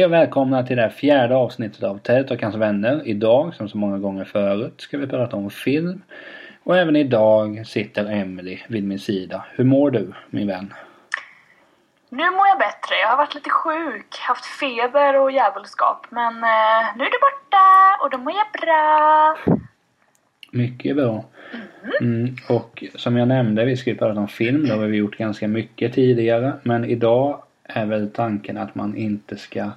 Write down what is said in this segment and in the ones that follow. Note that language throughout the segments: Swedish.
Hej och välkomna till det här fjärde avsnittet av Ted och hans vänner. Idag, som så många gånger förut, ska vi prata om film. Och även idag sitter Emily vid min sida. Hur mår du, min vän? Nu mår jag bättre. Jag har varit lite sjuk, haft feber och djävulskap. Men eh, nu är det borta och då mår jag bra. Mycket bra. Mm, och som jag nämnde, vi ska ju prata om film. Det har vi gjort ganska mycket tidigare. Men idag är väl tanken att man inte ska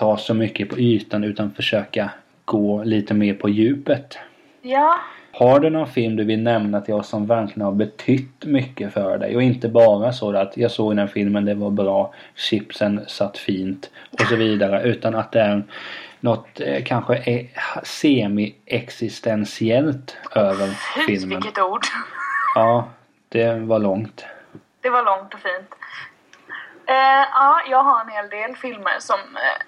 ta så mycket på ytan utan försöka gå lite mer på djupet. Ja, Har du någon film du vill nämna till oss som verkligen har betytt mycket för dig? Och inte bara så att jag såg den filmen, det var bra, chipsen satt fint och så vidare. Utan att det är något eh, kanske semi-existentiellt över fy filmen. vilket ord. Ja, det var långt. Det var långt och fint. Eh, ja, jag har en hel del filmer som eh,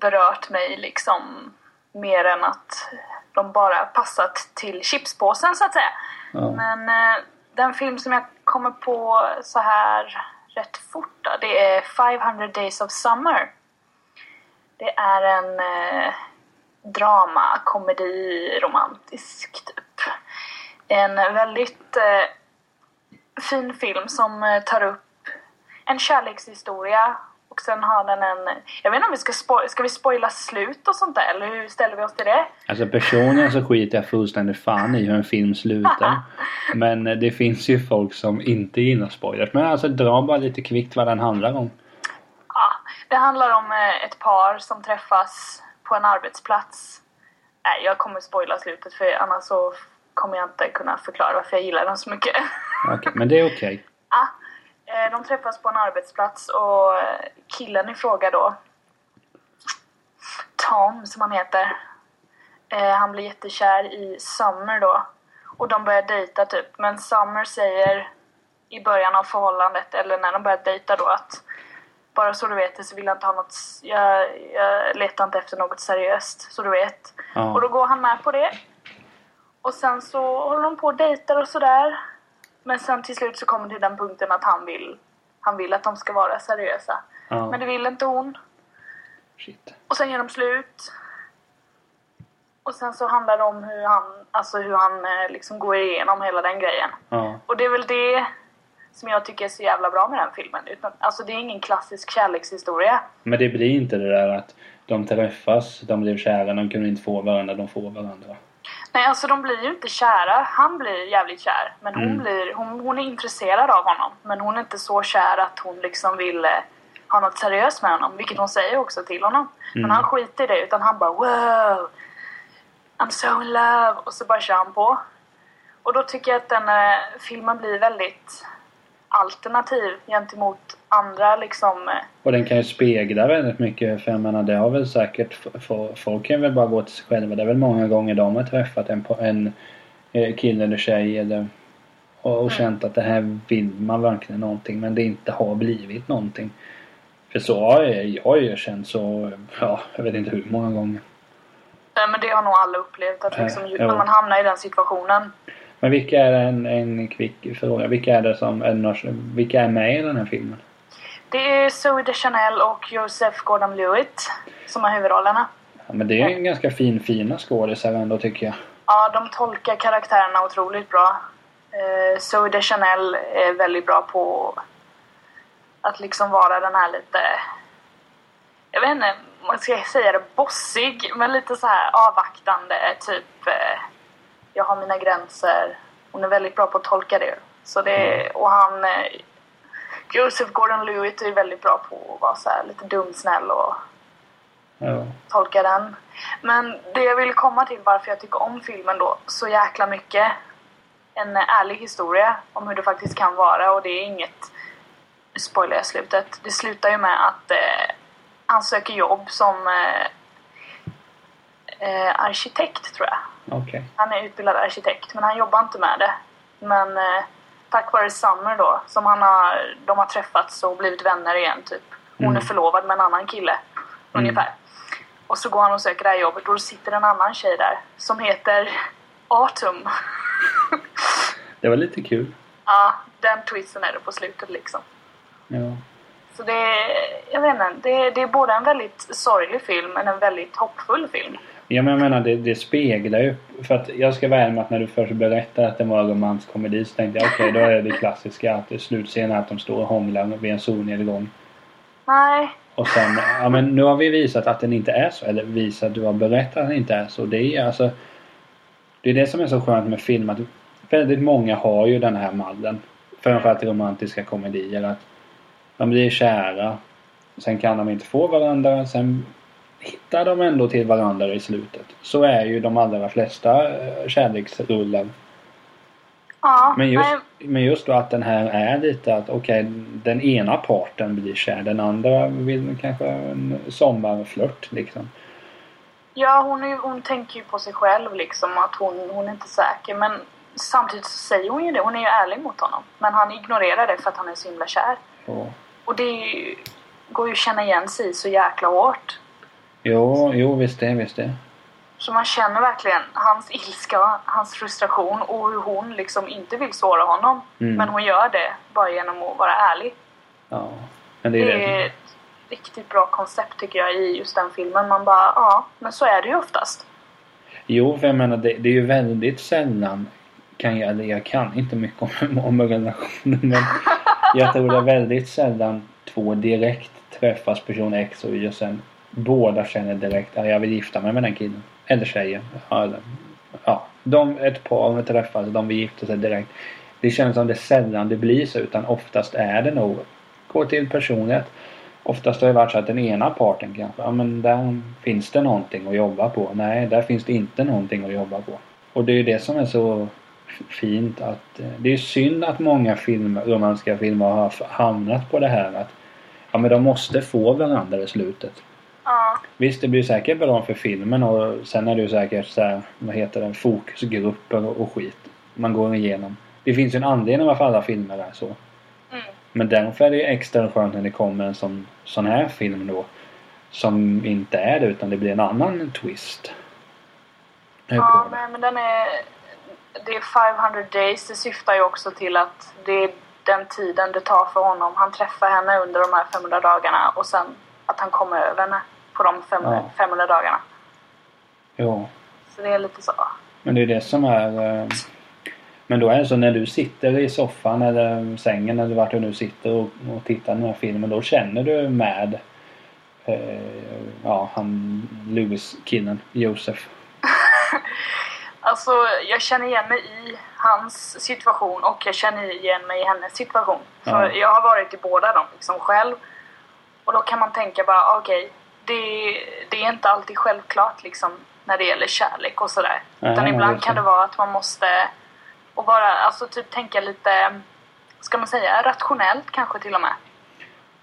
berört mig liksom mer än att de bara passat till chipspåsen så att säga. Ja. Men eh, den film som jag kommer på så här rätt fort då, det är 500 Days of Summer. Det är en eh, drama, komedi, romantisk typ. En väldigt eh, fin film som eh, tar upp en kärlekshistoria och sen har den en... Jag vet inte om vi ska, spo- ska vi spoila slut och sånt där eller hur ställer vi oss till det? Alltså personligen så skiter jag fullständigt fan i hur en film slutar. Men eh, det finns ju folk som inte gillar spoilers. Men alltså dra bara lite kvickt vad den handlar om. Ja, det handlar om eh, ett par som träffas på en arbetsplats. Nej, jag kommer spoila slutet för annars så kommer jag inte kunna förklara varför jag gillar den så mycket. Okej, men det är okej. Ja, eh, de träffas på en arbetsplats och eh, killen i fråga då Tom som han heter eh, Han blir jättekär i Summer då. Och de börjar dejta typ. Men Summer säger i början av förhållandet eller när de börjar dejta då att bara så du vet det så vill jag inte ha något jag, jag letar inte efter något seriöst så du vet. Ja. Och då går han med på det. Och sen så håller de på och dejtar och sådär men sen till slut så kommer till den punkten att han vill Han vill att de ska vara seriösa. Ja. Men det vill inte hon. Shit. Och sen gör de slut. Och sen så handlar det om hur han, alltså hur han eh, liksom går igenom hela den grejen. Ja. Och det är väl det som jag tycker är så jävla bra med den filmen. Utan, alltså det är ingen klassisk kärlekshistoria. Men det blir inte det där att de träffas, de blev kära, de kunde inte få varandra, de får varandra. Nej, alltså de blir ju inte kära. Han blir jävligt kär. Men hon, Mm. blir, hon, hon är intresserad av honom. Men hon är inte så kär att hon liksom vill eh, ha något seriöst med honom. Vilket hon säger också till honom. Men Mm. han skiter i det. Utan han bara wow! I'm so in love! Och så bara kör han på. Och då tycker jag att den eh, filmen blir väldigt alternativ gentemot andra liksom. eh, Och den kan ju spegla väldigt mycket för jag menar det har väl säkert folk kan väl bara gå till sig själva. Det är väl många gånger de har träffat en, på- en eh, kille eller tjej eller och, och känt att det här vill man verkligen någonting men det inte har blivit någonting. För så har jag, jag ju känt så, ja jag vet inte hur många gånger. eh, Men det har nog alla upplevt. Att liksom, jo. när man hamnar i den situationen. Men vilka är en, en kvick fråga, vilka är det som, är det några, vilka är med i den här filmen? Det är Zoe Deschanel och Joseph Gordon-Levitt som har huvudrollerna. Ja, men det är ju ganska fin, fina skådisar ändå tycker jag. Ja, de tolkar karaktärerna otroligt bra. Eh, Zoe Deschanel är väldigt bra på att liksom vara den här lite... Jag vet inte om man ska säga det bossig, men lite så här avvaktande. Typ, eh, jag har mina gränser. Hon är väldigt bra på att tolka det. Så det och han... Eh, Joseph Gordon-Levitt är väldigt bra på att vara så här lite dumsnäll och Ja. tolka den. Men det jag vill komma till varför jag tycker om filmen då så jäkla mycket. En ärlig historia om hur det faktiskt kan vara och det är inget nu spoilar jag slutet. Det slutar ju med att eh, han söker jobb som eh, eh, arkitekt tror jag. Okej. Han är utbildad arkitekt men han jobbar inte med det. Men eh, tack vare Summer då, som han har, de har träffats och blivit vänner igen typ. Hon Mm. är förlovad med en annan kille. Ungefär. Och så går han och söker det här jobbet och då sitter en annan tjej där som heter Autumn. Det var lite kul. ja, den twisten är det på slutet liksom. Ja. Så det är, jag vet inte, det, det är både en väldigt sorglig film men en väldigt hoppfull film. Ja men jag menar det, det speglar ju. För att jag ska vara ärlig med att när du först berättade att det var en romantisk komedi så tänkte jag okej då är det klassiska att det slutscenen är att de står och hånglar vid en solnedgång. Nej, Och sen, ja men nu har vi visat att den inte är så. Eller visat, du har berättat att den inte är så. Det är alltså... Det är det som är så skönt med film att väldigt många har ju den här mallen. Framförallt i romantiska komedier att de blir kära. Sen kan de inte få varandra. Sen hittar de ändå till varandra i slutet. Så är ju de allra flesta eh, kärleksrullar. ja, Men just, nej, men just då att den här är lite att okej, den ena parten blir kär. Den andra vill kanske en sommarflört liksom. ja hon, är, hon tänker ju på sig själv liksom att hon, hon är inte säker men samtidigt så säger hon ju det, hon är ju ärlig mot honom. Men han ignorerar det för att han är så himla kär. Och, Och det ju, går ju att känna igen sig i så jäkla hårt. Jo, jo visst det, visst det. Så man känner verkligen hans ilska, hans frustration och hur hon liksom inte vill såra honom. Mm. Men hon gör det bara genom att vara ärlig. Ja. Men det är Det det. är ett riktigt bra koncept tycker jag i just den filmen. Man bara, ja, men så är det ju oftast. Jo, för jag menar det, det är ju väldigt sällan kan jag, eller jag kan inte mycket om, om relationer men jag tror det är väldigt sällan två direkt träffas person X och Y och sen båda känner direkt att jag vill gifta mig med den killen. Eller tjejen. Ja, eller, ja. De, ett par träffas de vill gifta sig direkt. Det känns som det sällan det blir så utan oftast är det nog gå till personlighet. Oftast har det varit så att den ena parten kanske, ja men där finns det någonting att jobba på. Nej, där finns det inte någonting att jobba på. Och det är ju det som är så fint att eh, det är synd att många filmer, romantiska filmer har hamnat på det här att ja men de måste få varandra i slutet. Ja, Visst, det blir säkert bra för filmen och sen är det ju säkert så här, vad heter det, fokusgrupper och, och skit. Man går igenom. Det finns ju en anledning varför alla filmer är så. mm. Men därför är det ju extra skönt när det kommer en sån, sån här film då. Som inte är det utan det blir en annan twist. Ja nej, men den är... Det är 500 days. Det syftar ju också till att det är den tiden det tar för honom. Han träffar henne under de här 500 dagarna och sen att han kommer över henne på de fem, Ja. 500 dagarna. Ja. Så det är lite så. Men det är det som är... eh, Men då är det så när du sitter i soffan eller sängen eller vart du nu sitter och, och tittar på den här filmen. Då känner du med eh, ja, han Lewis-killen, Josef. Alltså, jag känner igen mig i hans situation och jag känner igen mig i hennes situation. För Ja. jag har varit i båda dem liksom själv. Och då kan man tänka bara, okej, det, det är inte alltid självklart liksom när det gäller kärlek och sådär. Utan ibland kan det. vara att man måste och bara, alltså typ tänka lite, ska man säga rationellt kanske till och med.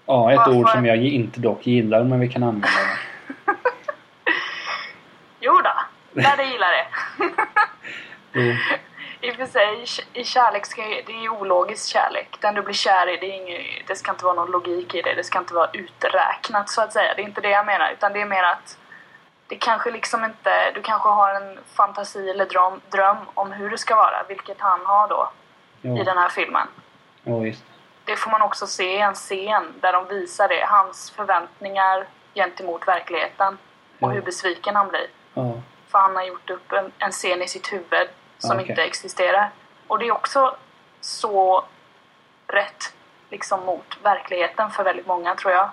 Ja, ett Varför? ord som jag inte dock gillar men vi kan använda det. Jo då, där det gillar det. I och för sig, i kärlek ska det är ju ologisk kärlek. Den du blir kär i, det, inget, det ska inte vara någon logik i det. Det ska inte vara uträknat så att säga. Det är inte det jag menar. Utan det är mer att det kanske liksom inte, du kanske har en fantasi eller dröm, dröm om hur det ska vara. Vilket han har då i Ja, den här filmen. ja visst. Det får man också se i en scen där de visar det. Hans förväntningar gentemot verkligheten. Och Ja. hur besviken han blir. För han har gjort upp en, en scen i sitt huvud som Okej. inte existerar. Och det är också så rätt liksom mot verkligheten för väldigt många tror jag.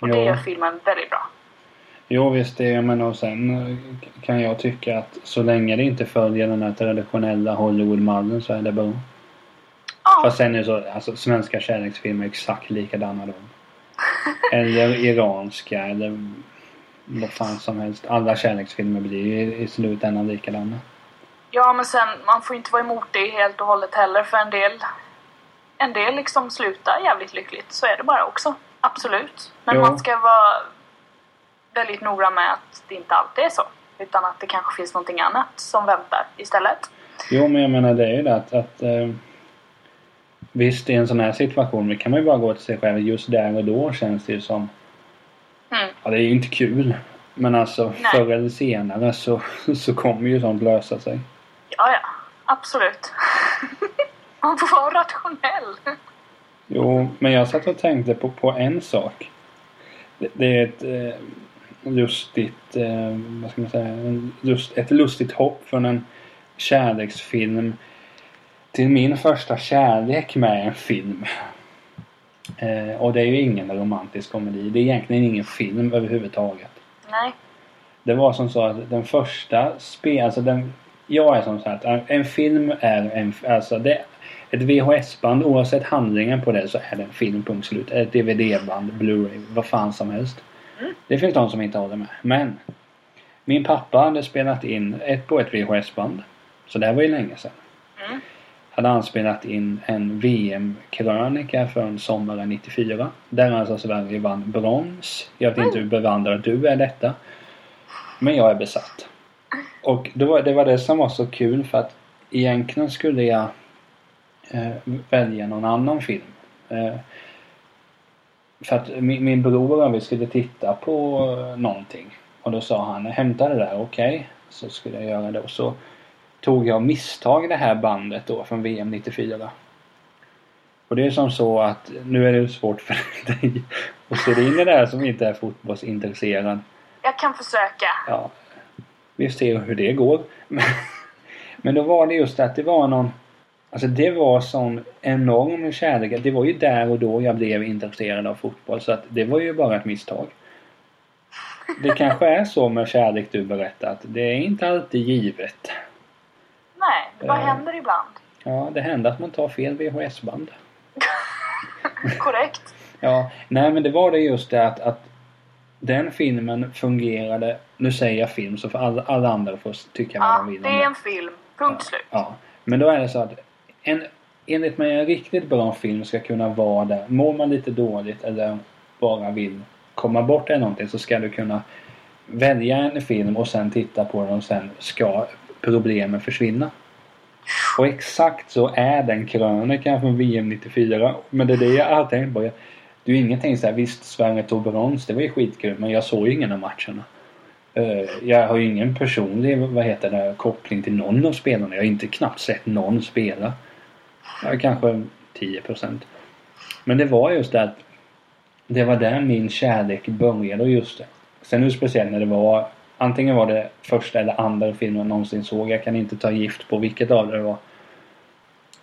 Och det Jo. gör filmen väldigt bra. Jo visst det är men och sen eh, kan jag tycka att så länge det inte följer den här traditionella Hollywoodmallen så är det bra. Ja, Fast sen är det så, alltså svenska kärleksfilmer är exakt likadana de. Eller iranska eller vad fan som helst. Alla kärleksfilmer blir ju i slutändan likadana. Ja, men sen man får inte vara emot det helt och hållet heller för en del en del liksom slutar jävligt lyckligt. Så är det bara också. Absolut. Men Jo. man ska vara väldigt noga med att det inte alltid är så. Utan att det kanske finns någonting annat som väntar istället. Jo men jag menar det är ju det att, att eh, Visst i en sån här situation det kan man ju bara gå till sig själv. Just där och då känns det ju som Mm. Ja det är ju inte kul. Men alltså Nej. förr eller senare så, så kommer ju sånt lösa sig. Ja, ja. Absolut. Man får vara rationell. Jo, men jag satt och tänkte på, på en sak. Det, det är ett eh, lustigt, eh, vad ska man säga, en lust, ett lustigt hopp från en kärleksfilm till min första kärlek med en film. Eh, och det är ju ingen romantisk komedi. Det är egentligen ingen film överhuvudtaget. Nej. Det var som så att den första spel, alltså den, jag är som sagt, en film är en, alltså det, ett VHS-band oavsett handlingen på det så är det en film punkt slut. Ett DVD-band, Blu-ray, vad fan som helst. Mm. Det finns de som inte håller med. Men min pappa hade spelat in ett på ett VHS-band. Så det här var ju länge sedan. Mm. Hade han spelat in en VM-krönika från sommaren 94. Där alltså Sverige vann brons. Jag vet inte hur bevandrad du är detta. Men jag är besatt. Och det var, det var det som var så kul för att egentligen skulle jag eh, välja någon annan film. Eh, för att min, min bror och vi skulle titta på eh, någonting. Och då sa han hämta det där, okej. Så skulle jag göra det. Och så tog jag misstag det här bandet då från VM 94. Och det är som så att nu är det svårt för dig att se in i det här som inte är fotbollsintresserad. Jag kan försöka. Ja, vi ser hur det går. Men, då var det just att det var någon... Alltså det var sån enorm kärlek. Det var ju där och då jag blev intresserad av fotboll. Så att det var ju bara ett misstag. Det kanske är så med kärlek du berättat. Det är inte alltid givet. Nej, det bara Eh. händer ibland. Ja, det händer att man tar fel VHS-band. Korrekt. Ja, nej men det var det just det att, att den filmen fungerade. Nu säger jag film så får alla, alla andra får tycka vad Ja, de vill det om är en film. Punkt slut. Ja. Men då är det så att en, enligt mig en riktigt bra film ska kunna vara där. Mår man lite dåligt eller bara vill komma bort eller någonting så ska du kunna välja en film och sen titta på den och sen ska problemen försvinna. Och exakt så är den krönikan från VM 94. Men det är det jag har tänkt på. Det är ju ingenting såhär, visst Sverige tog brons, det var ju skitkul men jag såg ju ingen av matcherna. Eh, jag har ju ingen personlig, vad heter det, koppling till någon av spelarna. Jag har inte knappt sett någon spela. Jag kanske 10%. Men det var just det att det var där min kärlek började och just det. Sen hur speciellt när det var Antingen var det första eller andra filmen jag någonsin såg. Jag kan inte ta gift på vilket av det var.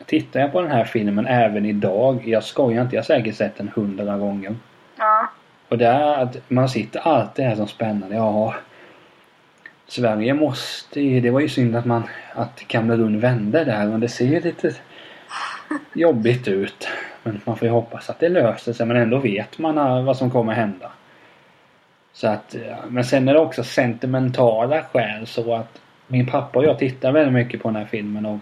Tittar jag på den här filmen även idag. Jag skojar inte. Jag har säkert sett den hundra gånger. Ja. Och det är att man sitter alltid här som spännande. Ja, Sverige måste ju... Det var ju synd att man... Att Kamerun vände där. Men det ser ju lite jobbigt ut. Men man får ju hoppas att det löser sig. Men ändå vet man vad som kommer hända. Så att... Men sen är det också sentimentala skäl så att min pappa och jag tittar väldigt mycket på den här filmen och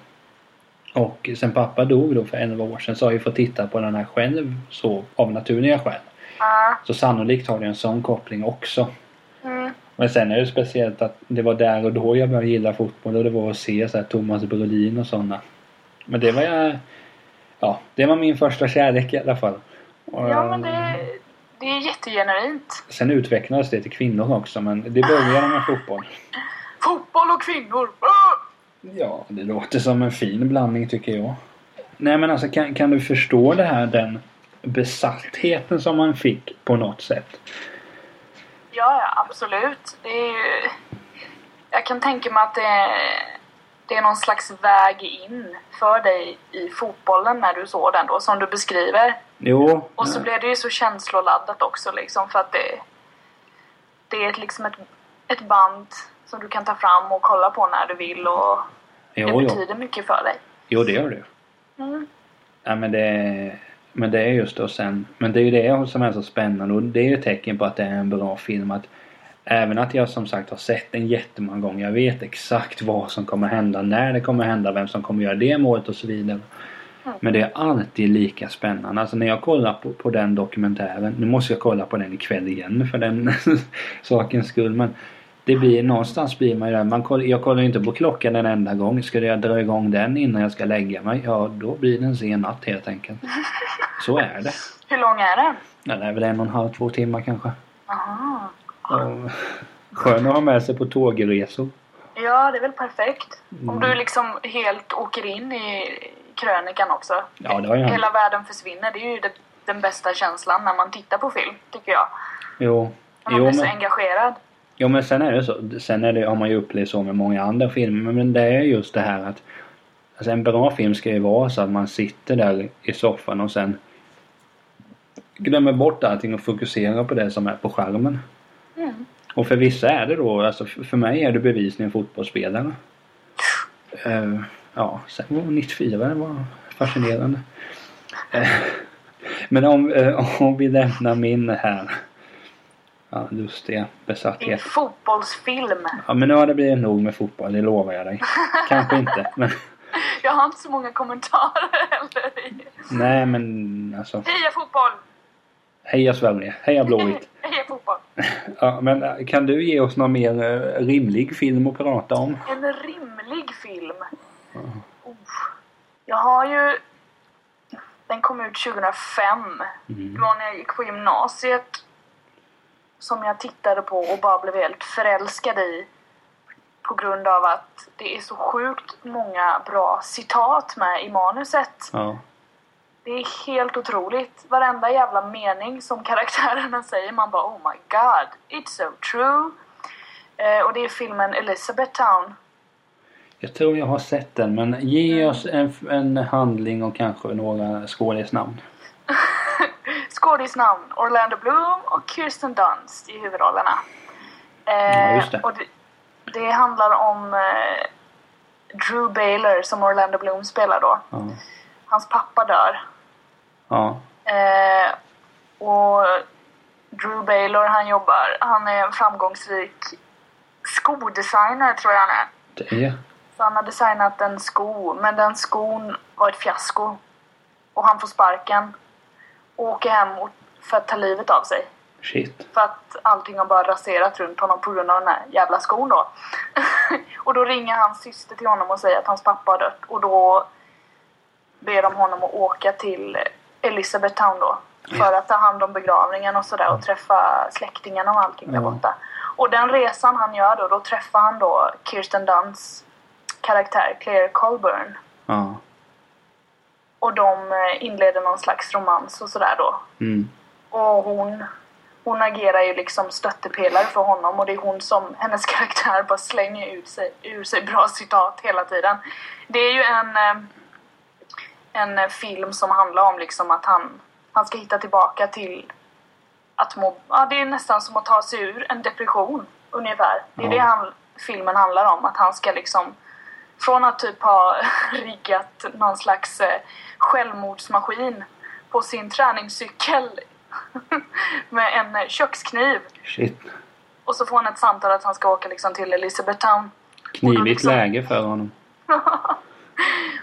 och sen pappa dog då för 11 år sedan så har jag fått titta på den här själv så av naturliga skäl. Ja. Så sannolikt har det en sån koppling också. Mm. Men sen är det speciellt att det var där och då jag började gilla fotboll och det var att se så här Thomas Brolin och sådana. Men det var jag... Ja, det var min första kärlek i alla fall. Ja, men det, det är jättegenuint. Sen utvecklades det till kvinnor också men det började med fotboll. Fotboll och kvinnor! Ja, det låter som en fin blandning tycker jag. Nej men alltså kan, kan du förstå det här den besattheten som man fick på något sätt? Ja, ja, absolut. Det är ju... Jag kan tänka mig att det är, det är någon slags väg in för dig i fotbollen när du såg den då, som du beskriver. Jo. Och så blev det ju så känsloladdat också liksom för att det, det är liksom ett, ett band som du kan ta fram och kolla på när du vill och det jo, jo. betyder mycket för dig. jo, det gör det. Mm. Ja, men det, men det är just då sen. Men det är ju det som är så spännande och det är ju ett tecken på att det är en bra film. Att även att jag som sagt har sett den jättemånga gånger. Jag vet exakt vad som kommer hända, när det kommer hända, vem som kommer göra det målet och så vidare. Men det är alltid lika spännande. Alltså när jag kollar på, på den dokumentären. Nu måste jag kolla på den ikväll igen för den sakens skull. Men det blir någonstans blir man ju där. Man kollar, jag kollar inte på klockan en enda gång. Ska jag dra igång den innan jag ska lägga mig? Ja, då blir det en sen natt helt enkelt. Så är det. Hur lång är den? Det är väl en och en halv, två timmar kanske. Aha. Och skön att ha med sig på tågresor. Ja, det är väl perfekt. Mm. Om du liksom helt åker in i krönikan också. Ja, det har ju Hela världen försvinner. Det är ju det, den bästa känslan när man tittar på film, tycker jag. Jo. När man Jo blir så men, engagerad. Jo men sen är det så. Sen är det, har man ju upplevt så med många andra filmer. Men det är just det här att Alltså en bra film ska ju vara så att man sitter där i soffan och sen glömmer bort allting och fokuserar på det som är på skärmen. Mm. Och för vissa är det då, alltså för mig är det bevisligen fotbollsspelare. Eh, ja, sen var 94 det var fascinerande. Eh, men om, eh, om vi lämnar min här. Ja, lustiga Din besatthet. fotbollsfilm. Ja, men nu har det blivit nog med fotboll, det lovar jag dig. Kanske inte, men Jag har inte så många kommentarer heller. nej men alltså. Heja fotboll! Heja Sverige, heja Blåvitt. Heja fotboll! Ja, men eh, kan du ge oss någon mer eh, rimlig film att prata om? En rimlig film. Oh. Jag har ju... Den kom ut 2005. Det var när jag gick på gymnasiet. Som jag tittade på och bara blev helt förälskad i. På grund av att det är så sjukt många bra citat med i manuset. Ja. Det är helt otroligt. Varenda jävla mening som karaktärerna säger, man bara oh my god, it's so true. Eh, och det är filmen Elizabeth Town. Jag tror jag har sett den men ge oss en, en handling och kanske några skådisnamn. Skådisnamn Orlando Bloom och Kirsten Dunst i huvudrollerna. Eh, Ja, det. Och det, det handlar om eh, Drew Baylor som Orlando Bloom spelar då. Ja. Hans pappa dör. Ja. Eh, och Drew Baylor han jobbar, han är en framgångsrik skodesigner tror jag han är. Det. Så han har designat en sko, men den skon var ett fiasko. Och han får sparken. Och åker hem för att ta livet av sig. Shit. För att allting har bara raserat runt honom på grund av den här jävla skon då. och då ringer hans syster till honom och säger att hans pappa har dött. Och då ber de honom att åka till Elizabeth Town då. För att ta hand om begravningen och sådär och träffa släktingarna och allting där borta. Och den resan han gör då, då träffar han då Kirsten Dunsts karaktär Claire Colburn. Ja. Och de eh, inleder någon slags romans och sådär då. Mm. Och hon, hon agerar ju liksom stöttepelare för honom och det är hon som, hennes karaktär bara slänger ut sig, ur sig bra citat hela tiden. Det är ju en, eh, en film som handlar om liksom att han, han ska hitta tillbaka till att må, ja det är nästan som att ta sig ur en depression ungefär. Det är Ja. det han, filmen handlar om, att han ska liksom från att typ ha riggat någon slags eh, självmordsmaskin på sin träningscykel med en eh, kökskniv. Shit. Och så får han ett samtal att han ska åka liksom till Elizabeth Town. Knivigt liksom- läge för honom.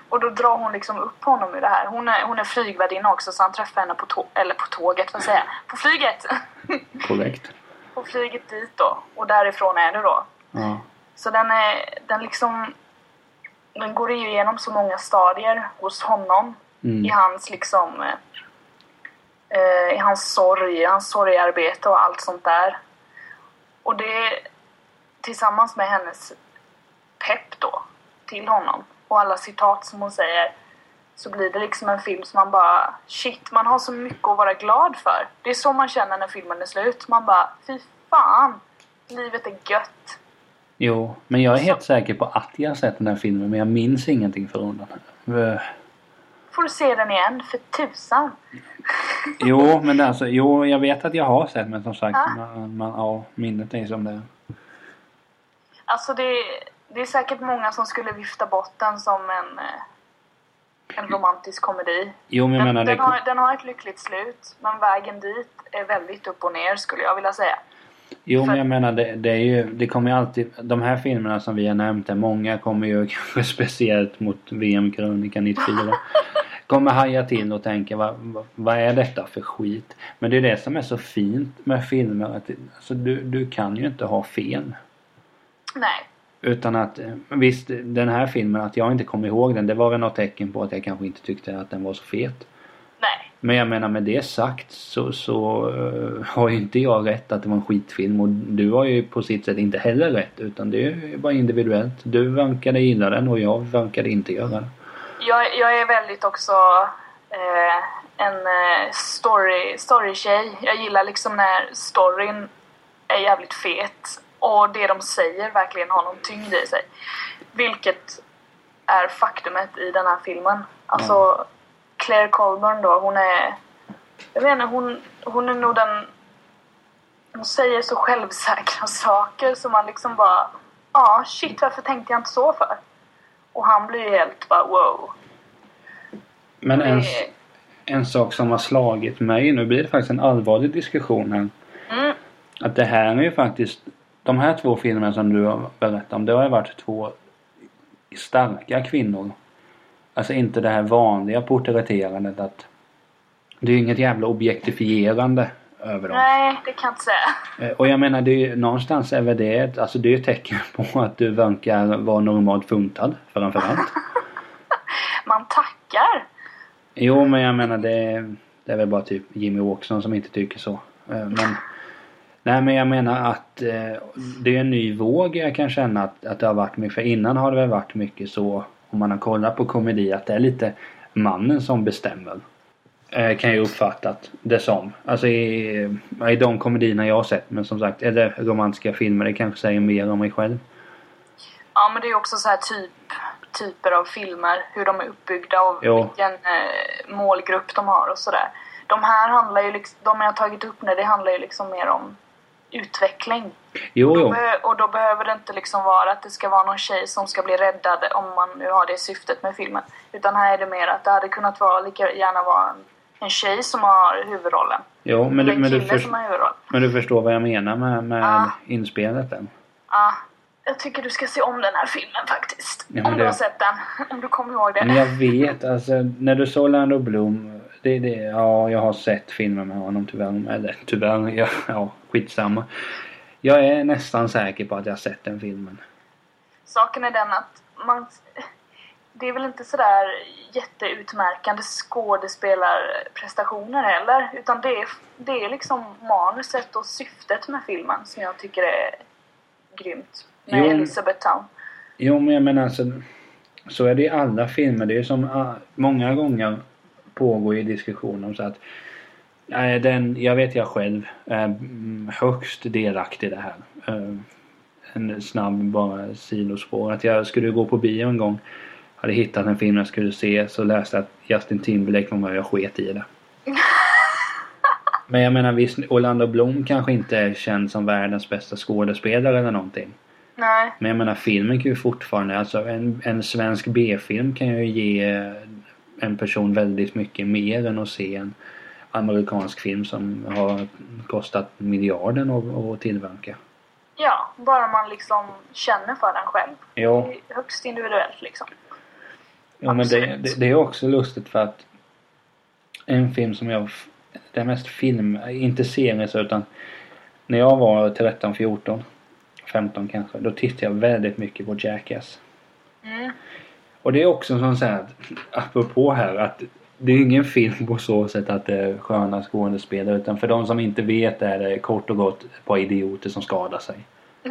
Och då drar hon liksom upp honom ur det här. Hon är, hon är flygvärdinna också så han träffar henne på, tå- eller på tåget, vad säger jag? På flyget! Korrekt. på flyget dit då. Och därifrån är det då. Ja. Så den är, den liksom, den går ju igenom så många stadier hos honom. Mm. I hans liksom, eh, eh, i hans sorg, hans sorgarbete och allt sånt där. Och det tillsammans med hennes pepp då till honom och alla citat som hon säger så blir det liksom en film som man bara shit, man har så mycket att vara glad för. Det är så man känner när filmen är slut. Man bara fy fan, livet är gött. Jo, men jag är helt säker på att jag har sett den här filmen men jag minns ingenting från den. Eh, Får du se den igen, för tusan. Jo, men alltså, jo, jag vet att jag har sett men som sagt, Ja. man, man, ja, minnet är som det är. Alltså det, det är säkert många som skulle vifta bort den som en, eh, en romantisk komedi. Jo, men Den, menar den, det... har, den har ett lyckligt slut, men vägen dit är väldigt upp och ner skulle jag vilja säga. Jo men jag menar det, det är ju, det kommer ju alltid, de här filmerna som vi har nämnt här, många kommer ju kanske speciellt mot VM-krönika 94. kommer haja till och tänka vad, vad, vad är detta för skit? Men det är det som är så fint med filmer att alltså, du, du kan ju inte ha fel. Nej, Utan att, eh, visst den här filmen, att jag inte kommer ihåg den, det var väl något tecken på att jag kanske inte tyckte att den var så fet. nej. Men jag menar med det sagt så, så eh, har ju inte jag rätt att det var en skitfilm och du har ju på sitt sätt inte heller rätt utan det är bara individuellt. Du verkade gilla den och jag verkade inte göra det. jag, jag är väldigt också eh, en eh, story, story-tjej. Jag gillar liksom när storyn är jävligt fet och det de säger verkligen har någon tyngd i sig. Vilket är faktumet i den här filmen. Alltså Claire Colburn då, hon är... Jag vet inte, hon, hon är nog den... Hon säger så självsäkra saker som man liksom bara... Ja, ah, shit varför tänkte jag inte så för? Och han blir ju helt bara wow. Men en, Det- en sak som har slagit mig, nu blir det faktiskt en allvarlig diskussion här. Mm, Att det här är ju faktiskt, de här två filmerna som du har berättat om, det har ju varit två starka kvinnor. Alltså inte det här vanliga porträtterandet att det är ju inget jävla objektifierande över dem. nej, det kan jag inte säga. Eh, Och jag menar det är ju, någonstans är väl det, alltså det är ett tecken på att du verkar vara normalt funtad framförallt. Man tackar. Jo men jag menar det, det är väl bara typ Jimmy Åkesson som inte tycker så. Eh, Men, nej men jag menar att eh, det är en ny våg jag kan känna att, att det har varit mycket. För innan har det väl varit mycket så om man har kollat på komedi att det är lite mannen som bestämmer. Eh, Kan jag uppfatta det som. Alltså i, i de komedierna jag har sett. Men som sagt, det romantiska filmer det kanske säger mer om mig själv. Ja, men det är också så här typ, typer av filmer, hur de är uppbyggda och Jo. vilken eh, målgrupp de har och sådär. De här handlar ju liksom, de jag har tagit upp nu, det handlar ju liksom mer om utveckling. Jo, jo. och då behöver det inte liksom vara att det ska vara någon tjej som ska bli räddad om man nu har det syftet med filmen. Utan här är det mer att det hade kunnat vara lika gärna vara en, en tjej som har huvudrollen. Jo, men du, en men, du kille först, som har huvudroll. men du förstår vad jag menar med, med Ja. inspelet än. Ja, jag tycker du ska se om den här filmen faktiskt. Ja, om det- du har sett den. Om du kommer ihåg det. Men jag vet, alltså när du såg Orlando Bloom. Det, det, ja, jag har sett filmer med honom tyvärr. Eller tyvärr, ja, ja skitsamma. Jag är nästan säker på att jag har sett den filmen. Saken är den att man... Det är väl inte sådär jätteutmärkande skådespelarprestationer heller. Utan det är, det är liksom manuset och syftet med filmen som jag tycker är grymt. Med Jo. Elizabeth Town. Jo, men jag menar alltså. Så är det i alla filmer. Det är som många gånger pågår i diskussioner om så att Nej, den, jag vet jag själv är mm, högst delaktig i det här. Eh, En snabb bara sidospår. Att jag skulle gå på bio en gång. Hade hittat en film jag skulle se så läste jag att Justin Timberlake var med jag sket i det. Men jag menar visst, Orlando Bloom kanske inte är känd som världens bästa skådespelare eller någonting. Nej, Men jag menar filmen kan ju fortfarande, alltså en, en svensk B-film kan ju ge en person väldigt mycket mer än att se en amerikansk film som har kostat miljarden att, att tillverka. ja. Bara man liksom känner för den själv. Ja, Det är högst individuellt liksom. ja men det, det, det är också lustigt för att en film som jag, det är mest film, inte serien så utan när jag var 13, 14, 15 kanske, då tittade jag väldigt mycket på Jackass. Mm. Och det är också som här, apropå här att det är ingen film på så sätt att det är sköna skådespelare utan för de som inte vet är det kort och gott ett par idioter som skadar sig.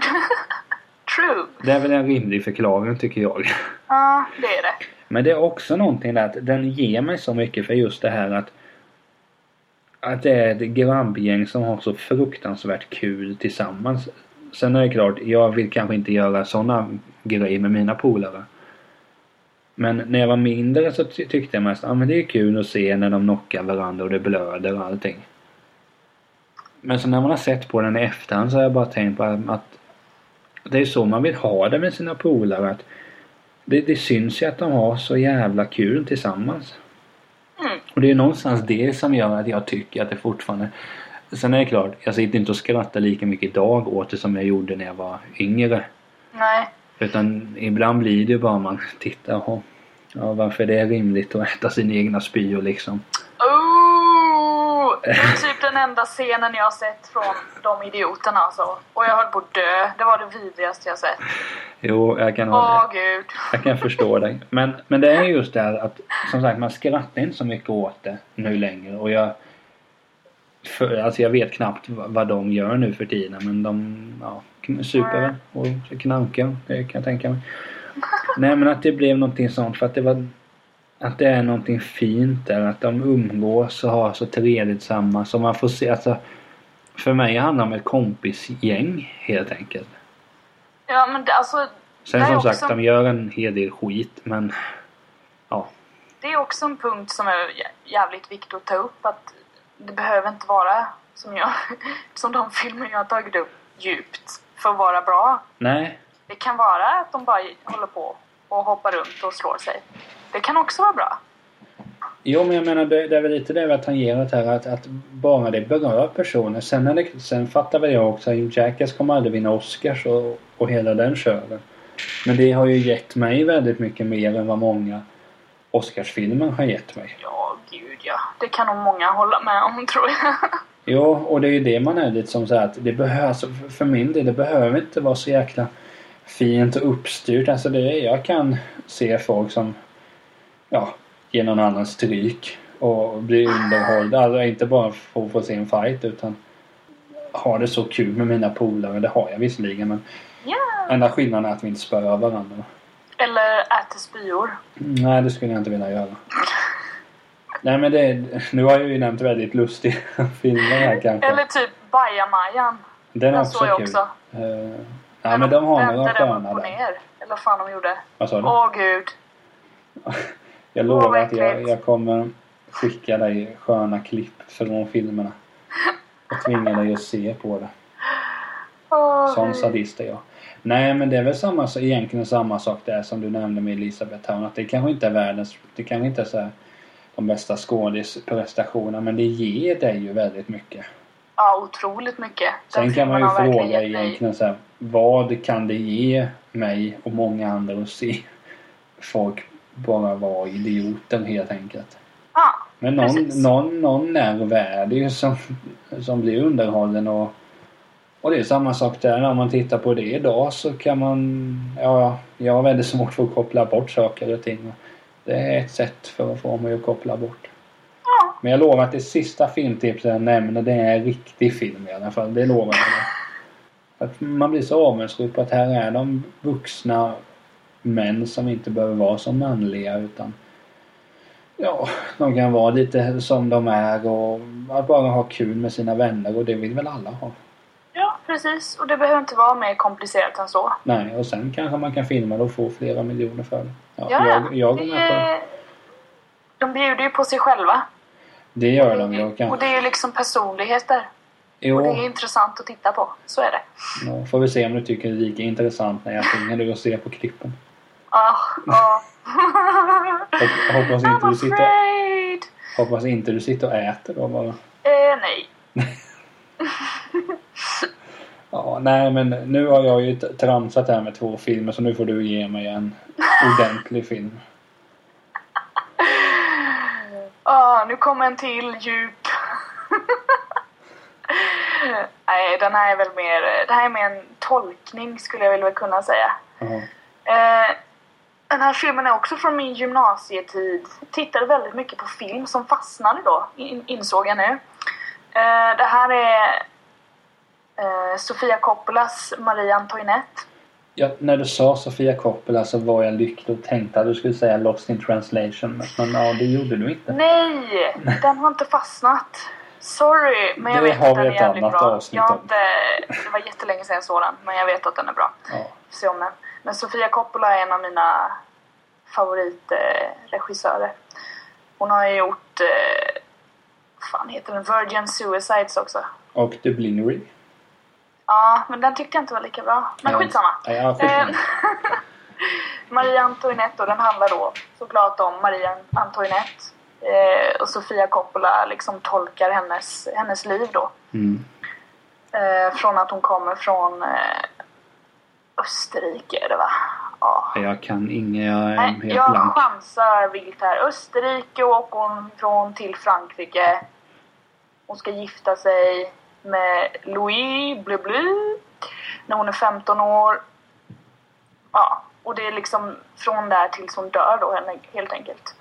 True. Det är väl en rimlig förklaring tycker jag. Ja, det är det. Men det är också någonting där att den ger mig så mycket för just det här att att det är ett grabbgäng som har så fruktansvärt kul tillsammans. Sen är det klart, jag vill kanske inte göra sådana grejer med mina polare. Men när jag var mindre så ty- tyckte jag mest att ah, men det är kul att se när de knockar varandra och det blöder och allting. Men så när man har sett på den i efterhand så har jag bara tänkt på att, att det är så man vill ha det med sina polare. Att det, det syns ju att de har så jävla kul tillsammans. Mm. Och det är någonstans det som gör att jag tycker att det fortfarande... Sen är det klart, jag sitter inte och skrattar lika mycket idag åt det som jag gjorde när jag var yngre. Nej. Utan ibland blir det bara man tittar och Ja, varför det är rimligt att äta sina egna spyor liksom. Oh! Det är typ den enda scenen jag har sett från de idioterna alltså. Och jag höll på att dö. Det var det vidrigaste jag sett. Jo, jag kan, Åh gud. jag kan förstå dig. Men, men det är just det här att som sagt man skrattar inte så mycket åt det nu längre. Och jag för, alltså jag vet knappt vad, vad de gör nu för tiden men de ja, väl och knarkar. Det kan jag tänka mig. Nej men att det blev någonting sånt för att det var att det är någonting fint där. Att de umgås och har så trevligt samma. Så man får se, alltså. För mig handlar det om ett kompisgäng helt enkelt. Ja men det, alltså Sen som också- sagt, de gör en hel del skit men... Ja. Det är också en punkt som är jä- jävligt viktig att ta upp att det behöver inte vara som, jag, som de filmer jag har tagit upp djupt för att vara bra. Nej. Det kan vara att de bara håller på och hoppar runt och slår sig. Det kan också vara bra. Jo men jag menar det, det är väl lite det vi har tangerat här att, att bara det berör personer. Sen, är det, sen fattar väl jag också att Jackass kommer aldrig vinna Oscars och, och hela den kören. Men det har ju gett mig väldigt mycket mer än vad många Oscarsfilmer har gett mig. Ja, gud ja. Det kan nog många hålla med om tror jag. Jo, och det är ju det man är lite som så här att det alltså, för- min del, det behöver inte vara så jäkla fint och uppstyrt. Alltså det är, jag kan se folk som, ja, ger någon annan stryk och blir underhållda. Alltså inte bara för att få se en fight utan ha det så kul med mina polare. Det har jag visserligen men Ja. enda skillnaden är att vi inte spöar varandra. Eller äter spyor. Nej, det skulle jag inte vilja göra. Nej men det, nu har jag ju nämnt väldigt lustiga filmer här kanske. Eller typ Bajamajan. Den Den också såg jag kul. också. Eh, ja men de har några sköna där. ner. Eller vad fan de gjorde. Vad sa du? Åh gud. Jag lovar att jag, jag kommer skicka dig sköna klipp för de filmerna. Och tvinga dig att se på det. Åh, Sån sadist är jag. Nej men det är väl samma, egentligen samma sak där som du nämnde med Elisabeth Town. Att det kanske inte är världens, det kanske inte är så här, de bästa skådisprestationerna men det ger dig ju väldigt mycket. Ja, otroligt mycket. Den Sen kan man ju fråga egentligen så här, vad kan det ge mig och många andra att se folk bara vara idioter helt enkelt. Ja, Men någon, Precis. någon, någon nerv är det ju som, som blir underhållen och, och det är samma sak där när man tittar på det idag så kan man, ja, jag har väldigt svårt för att koppla bort saker och ting. Det är ett sätt för att få mig att koppla bort. ja. Men jag lovar att det sista filmtipset jag nämner det är en riktig film i alla fall. Det lovar jag. Att man blir så avundsjuk på att här är de vuxna män som inte behöver vara så manliga utan Ja, de kan vara lite som de är och bara ha kul med sina vänner och det vill väl alla ha. Ja, precis. Och det behöver inte vara mer komplicerat än så. Nej, och sen kanske man kan filma det och få flera miljoner för det. Ja, Ja, jag, jag det är- De bjuder ju på sig själva. Det gör de ju. och Och det är ju liksom personligheter. Och det är jo, intressant att titta på. Så är det. ja, får vi se om du tycker det är lika intressant när jag tvingar dig att se på klippen. Ah, ah. Hop- Hoppas inte, I'm du sitter, afraid! hoppas inte du sitter och äter då bara. Eh, nej. Ja, nej men nu har jag ju tramsat här med två filmer så nu får du ge mig en ordentlig film. Ah, nu kommer en till djup. Nej, den här är väl mer, det här är mer en tolkning skulle jag väl kunna säga. Ja. Eh, den här filmen är också från min gymnasietid. Tittade väldigt mycket på film som fastnade då, in, insåg jag nu. Eh, det här är eh, Sofia Coppolas Marie Antoinette. Ja, när du sa Sofia Coppola så var jag lycklig och tänkte att du skulle säga Lost in translation. Men, ja, det gjorde du inte. Nej! Den har inte fastnat. Sorry, men jag Det vet att den är jävligt bra. Jag har inte, det var jättelänge sedan jag såg den, men jag vet att den är bra. Ja. Se om den. Men Sofia Coppola är en av mina favoritregissörer. Hon har ju gjort, eh, fan heter den? Virgin Suicides också. Och The Blinnery. Ja, men den tyckte jag inte var lika bra. Men Ja, skitsamma. Ja, ja, skitsamma. Eh, Marie Antoinette då, den handlar då såklart om Marie Antoinette. Eh, och Sofia Coppola liksom tolkar hennes, hennes liv då. Mm. Eh, från att hon kommer från eh, Österrike är det va? Ja. Jag kan inget, jag är Nej, helt jag blank. chansar vilt här. Österrike åker hon från till Frankrike. Hon ska gifta sig med Louis Blu Blu när hon är 15 år. Ja, och det är liksom från där tills hon dör då helt enkelt.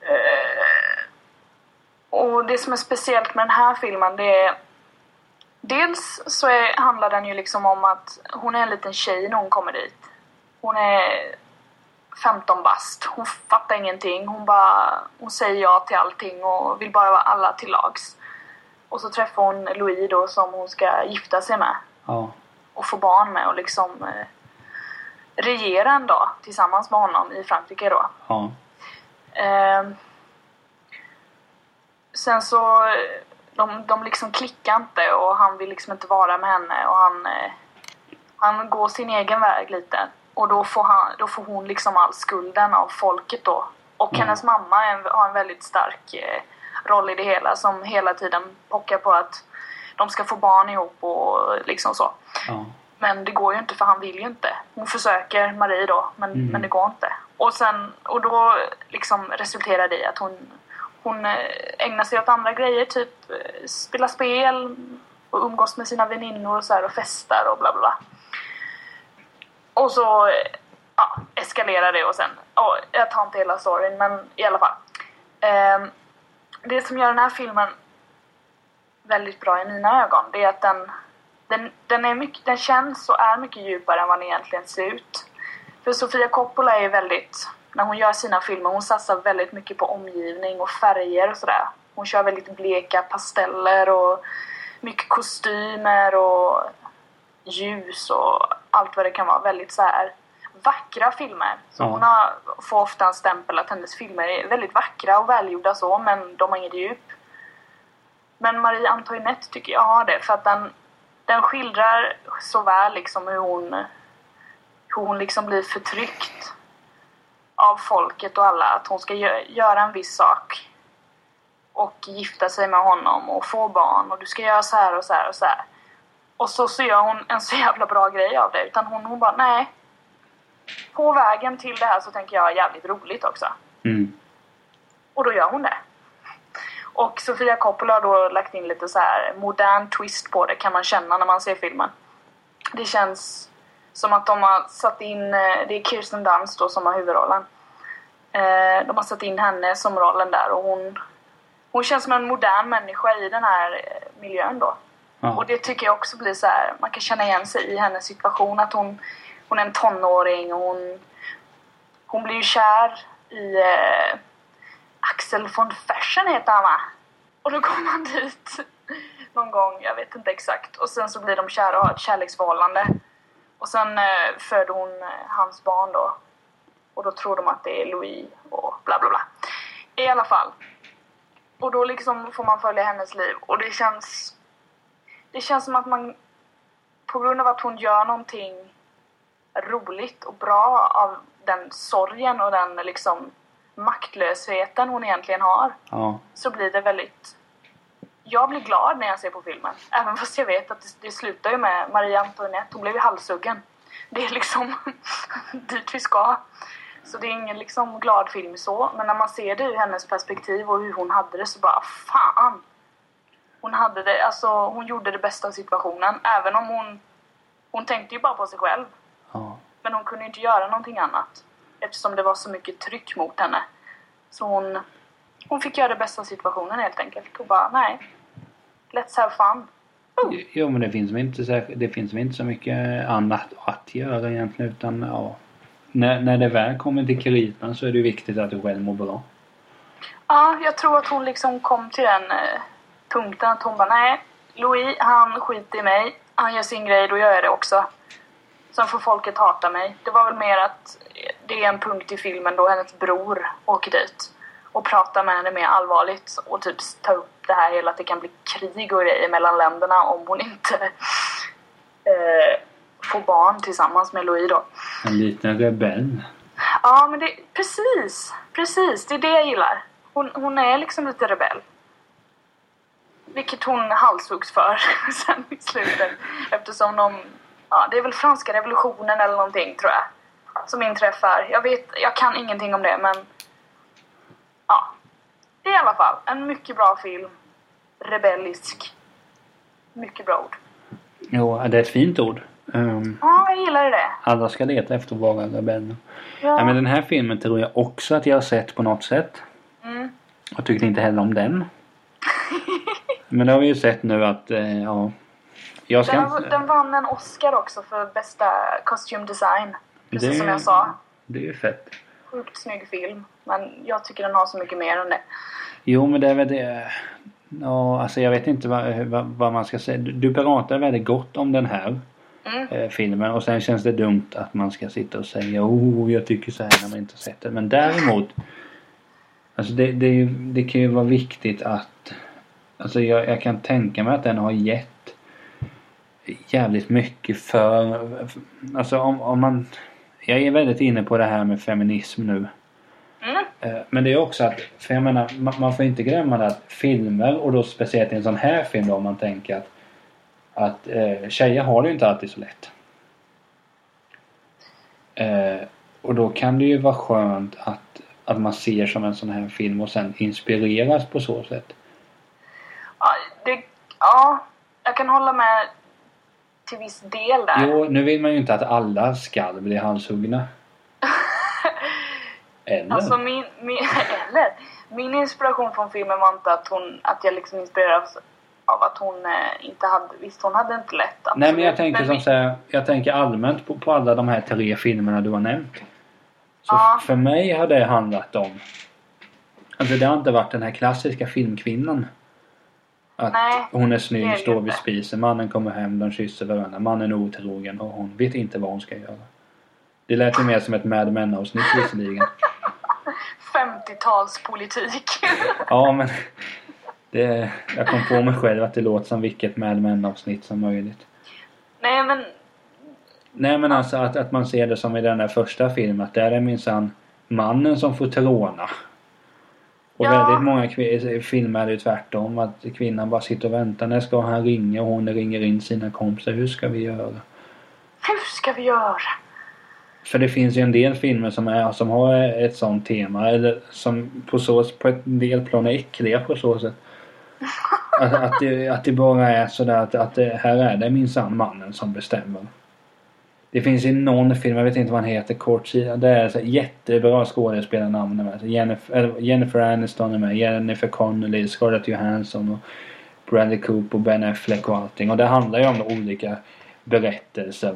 Eh, och det som är speciellt med den här filmen det är Dels så är, handlar den ju liksom om att hon är en liten tjej när hon kommer dit. Hon är 15 bast. Hon fattar ingenting. Hon bara hon säger ja till allting och vill bara vara alla till lags. Och så träffar hon Louis då som hon ska gifta sig med Ja. och få barn med och liksom eh, regera en dag tillsammans med honom i Frankrike då. Ja. Ehm, sen så, eh, de, de liksom klickar inte och han vill liksom inte vara med henne och han, eh, han går sin egen väg lite. Och då får, han, då får hon liksom all skulden av folket då. Och Mm. hennes mamma en, har en väldigt stark eh, roll i det hela som hela tiden pockar på att de ska få barn ihop och liksom så. Ja. Men det går ju inte för han vill ju inte. Hon försöker, Marie då, men, Mm. men det går inte. Och, sen, och då liksom resulterar det i att hon, hon eh, ägnar sig åt andra grejer, typ eh, spela spel och umgås med sina väninnor och så här och festar och bla bla bla. Och så eh, ja, eskalerar det och sen, ja, jag tar inte hela storyn men i alla fall. Ehm, det som gör den här filmen väldigt bra i mina ögon det är att den, den, den, är mycket, den känns och är mycket djupare än vad den egentligen ser ut. För Sofia Coppola är väldigt, när hon gör sina filmer, hon satsar väldigt mycket på omgivning och färger och sådär. Hon kör väldigt bleka pasteller och mycket kostymer och ljus och allt vad det kan vara. Väldigt så här vackra filmer. Så Ja. hon har, får ofta en stämpel att hennes filmer är väldigt vackra och välgjorda så, men de har inget djup. Men Marie Antoinette tycker jag har det för att den, den skildrar så väl liksom hur hon, hur hon liksom blir förtryckt av folket och alla. Att hon ska gö- göra en viss sak och gifta sig med honom och få barn och du ska göra så här och så här och så här. Och så, så gör hon en så jävla bra grej av det. Utan hon, hon bara, nej. På vägen till det här så tänker jag jävligt roligt också. Mm. Och då gör hon det. Och Sofia Coppola har då lagt in lite så här modern twist på det kan man känna när man ser filmen. Det känns som att de har satt in, eh, det är Kirsten Dunst då som har huvudrollen. Eh, De har satt in henne som rollen där och hon, hon känns som en modern människa i den här eh, miljön då. Ja. Och det tycker jag också blir så här, man kan känna igen sig i hennes situation att hon, hon är en tonåring och hon, hon blir ju kär i eh, Axel von Fersen heter han va? Och då kommer han dit någon gång, jag vet inte exakt. Och sen så blir de kära och har ett kärleksförhållande. Och sen eh, föder hon eh, hans barn då. Och då tror de att det är Louis och bla bla bla. I alla fall. Och då liksom får man följa hennes liv och det känns... Det känns som att man på grund av att hon gör någonting roligt och bra av den sorgen och den liksom maktlösheten hon egentligen har Ja. så blir det väldigt... Jag blir glad när jag ser på filmen. Även fast jag vet att det, det slutar ju med Marie Antoinette. Hon blev ju halshuggen. Det är liksom dit vi ska. Så det är ingen liksom glad film så. Men när man ser det ur hennes perspektiv och hur hon hade det så bara fan. Hon hade det, alltså hon gjorde det bästa av situationen. Även om hon... Hon tänkte ju bara på sig själv. Ja. Men hon kunde inte göra någonting annat. Eftersom det var så mycket tryck mot henne. Så hon, hon fick göra det bästa av situationen helt enkelt. Och bara, nej. Let's have fun. Jo men det finns väl inte, så, det finns väl inte så mycket annat att göra egentligen utan ja. När, när det väl kommer till kritan så är det viktigt att du själv mår bra. Ja, jag tror att hon liksom kom till den eh, punkten att hon bara, nej. Louis, han skiter i mig. Han gör sin grej, då gör jag det också. Sen får folket hata mig. Det var väl mer att det är en punkt i filmen då hennes bror åker dit och pratar med henne mer allvarligt och typ tar upp det här hela att det kan bli krig och grejer mellan länderna om hon inte eh, får barn tillsammans med Louis då. En liten rebell. Ja, men det, precis, precis, det är det jag gillar. Hon, hon är liksom lite rebell. Vilket hon halshuggs för sen i slutet. Eftersom de, ja det är väl franska revolutionen eller någonting tror jag. Som inträffar. Jag vet, jag kan ingenting om det men ja. I alla fall, en mycket bra film. Rebellisk. Mycket bra ord. Jo, det är ett fint ord. Um, Ja, jag gillar det. alla ska leta efter att vara rebeller. Ja. Ja, men den här filmen tror jag också att jag har sett på något sätt. Mm. Jag tyckte inte heller om den. Men det har vi ju sett nu att, eh, ja. Jag ska Den, inte... den vann en Oscar också för bästa costume design. Precis Det- som jag sa. Det är ju fett. sjukt snygg film. Men jag tycker den har så mycket mer än det. Jo men det är väl det. Ja, alltså jag vet inte vad, vad, vad man ska säga. Du, du pratar väldigt gott om den här Mm. eh, filmen och sen känns det dumt att man ska sitta och säga oh jag tycker så här när man inte sett den. Men däremot Alltså det, det, det kan ju vara viktigt att Alltså jag, jag kan tänka mig att den har gett jävligt mycket för Alltså om, om man Jag är väldigt inne på det här med feminism nu. Mm. Eh, Men det är också att, för jag menar, man, man får inte glömma det att filmer och då speciellt i en sån här film då om man tänker att att eh, tjejer har det ju inte alltid så lätt. Eh, och då kan det ju vara skönt att, att man ser som en sån här film och sen inspireras på så sätt. Ja, det, ja, jag kan hålla med till viss del där. Jo, nu vill man ju inte att alla ska bli halshuggna. Eller? Alltså min, min, eller, min inspiration från filmen var inte att hon, att jag liksom inspirerades av att hon eh, inte hade, visst hon hade inte lätt absolut. Nej men jag tänker som min- så här, jag tänker allmänt på, på alla de här tre filmerna du har nämnt. Så Ja. för mig har det handlat om Alltså det har inte varit den här klassiska filmkvinnan. Att Nej, hon är är snygg, det står vid spisen, mannen kommer hem, de kysser varandra, mannen är otrogen och hon vet inte vad hon ska göra. Det lät ju mer som ett Mad Men avsnitt visserligen. 50-talspolitik. Ja men det, jag kom på mig själv att det låter som vilket Mad Men avsnitt som möjligt. Nej men, Nej men alltså att, att man ser det som i den där första filmen att där är minsann mannen som får tråna. Och Ja. väldigt många kvi- filmer är det tvärtom. Att kvinnan bara sitter och väntar. När ska han ringa? Och hon ringer in sina kompisar. Hur ska vi göra? hur ska vi göra? För det finns ju en del filmer som, är, som har ett sånt tema. Eller som på, så, på ett del plan är äckliga på så sätt. Att, att, det, att det bara är sådär att, att det, här är det minsann mannen som bestämmer. Det finns ju någon film, jag vet inte vad han heter, kort sida. Det är så jättebra skådespelarnamn med. Jennifer, Jennifer Aniston är med, Jennifer Connelly, Scarlett Johansson och Bradley Cooper och Ben Affleck och allting. Och det handlar ju om olika berättelser.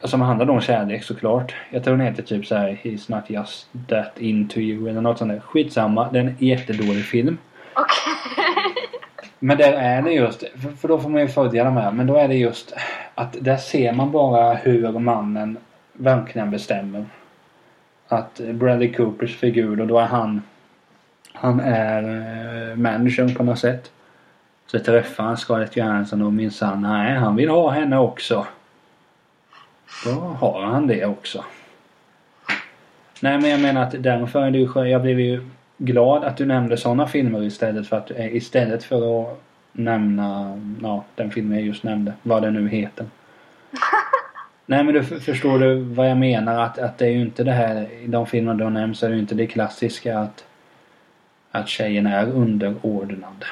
Som handlar om kärlek såklart. Jag tror den heter typ så här He's not just that into you eller något sånt där. Skitsamma. Det är en jättedålig film. Okej. Men där är det just, för då får man ju följa de här, men då är det just att där ser man bara hur mannen verkligen bestämmer. Att Bradley Coopers figur, och då är han han är eh, manager på något sätt. Så träffar han Scarlett Johansson och minsann, nej han vill ha henne också. Då har han det också. Nej men jag menar att därför är det ju Jag blev ju glad att du nämnde sådana filmer istället för att eh, istället för att nämna ja, den filmen jag just nämnde. Vad den nu heter. Nej men du förstår du vad jag menar att, att det är ju inte det här i de filmer du har nämnt så är det ju inte det klassiska att att tjejen är underordnad.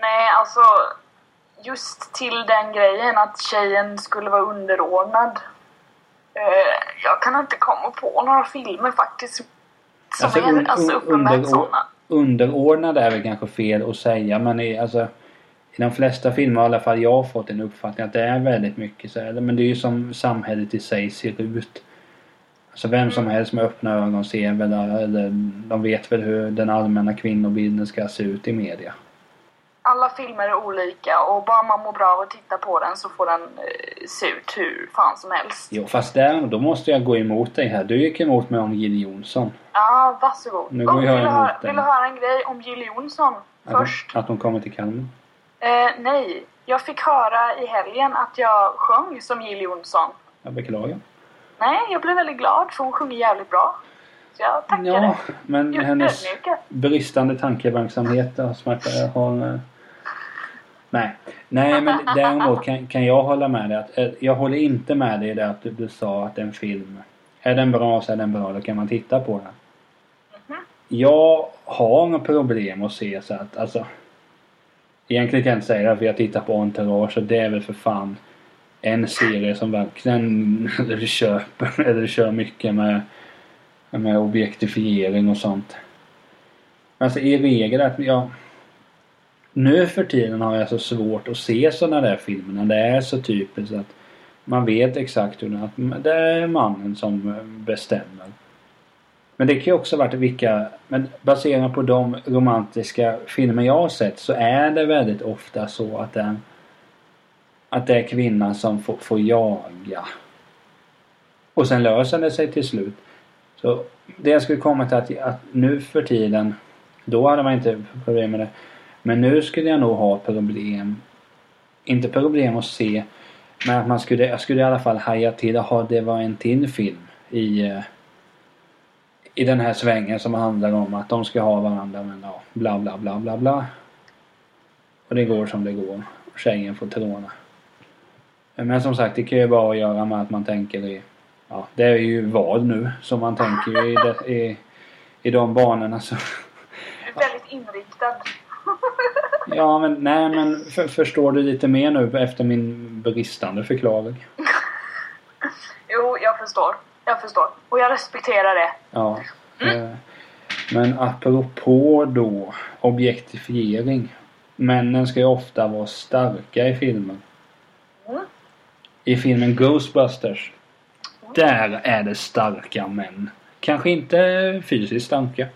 Nej, alltså just till den grejen att tjejen skulle vara underordnad. Eh, jag kan inte komma på några filmer faktiskt som Alltså, är alltså, uppenbart sådana. Underordnad är väl kanske fel att säga men i, alltså, i de flesta filmer i alla fall jag har fått en uppfattning att det är väldigt mycket så här, Men det är ju som samhället i sig ser ut. Alltså vem som helst med öppna ögon ser väl eller de vet väl hur den allmänna kvinnobilden ska se ut i media. Alla filmer är olika och bara man mår bra av att titta på den så får den eh, se ut hur fan som helst. Jo fast där, då måste jag gå emot dig här. Du gick emot mig om Jill Johnson. Ja, varsågod. Nu går oh, jag vill, du emot höra, den. vill du höra en grej om Jill Johnson Att hon, först? att hon kommer till Kalmar. Eh, nej, jag fick höra i helgen att jag sjöng som Jill Johnson. Jag beklagar. Nej, jag blev väldigt glad för hon sjunger jävligt bra. Så jag tackade. Ja, men Just hennes ödmjuka. bristande tankeverksamhet har smärta, har... Nej. Nej men däremot kan, kan jag hålla med dig att eh, jag håller inte med dig i det att du, du sa att en film är den bra så är den bra, då kan man titta på den. Mhm. Jag har problem att se så att alltså Egentligen kan jag inte säga det för jag tittar på Entourage och det är väl för fan en serie som verkligen köper eller kör mycket med med objektifiering och sånt. Alltså i regel att jag nu för tiden har jag så svårt att se sådana där filmer när det är så typiskt att Man vet exakt hur det är. Det är mannen som eh, bestämmer. Men det kan ju också varit vilka... Men baserat på de romantiska filmer jag har sett så är det väldigt ofta så att det är, att det är kvinnan som får, får jaga. Och sen löser det sig till slut. Så det jag skulle komma till att, att nu för tiden då hade man inte problem med det. Men nu skulle jag nog ha problem. Inte problem att se. Men att man skulle, jag skulle i alla fall haja till. Jaha, det var en till film i eh, i den här svängen som handlar om att de ska ha varandra men ja, bla bla bla bla bla. Och det går som det går. Tjejen får tråna. Men som sagt, det kan ju bara göra med att man tänker i... Ja, det är ju vad nu som man tänker i, de, i, i de banorna så... Du är väldigt inriktad. Ja men nej men för, förstår du lite mer nu efter min bristande förklaring? Jo, jag förstår. Jag förstår. Och jag respekterar det. Ja. Eh, Men apropå då objektifiering. Männen ska ju ofta vara starka i filmen. Mm. I filmen Ghostbusters. Där är det starka män. Kanske inte fysiskt starka.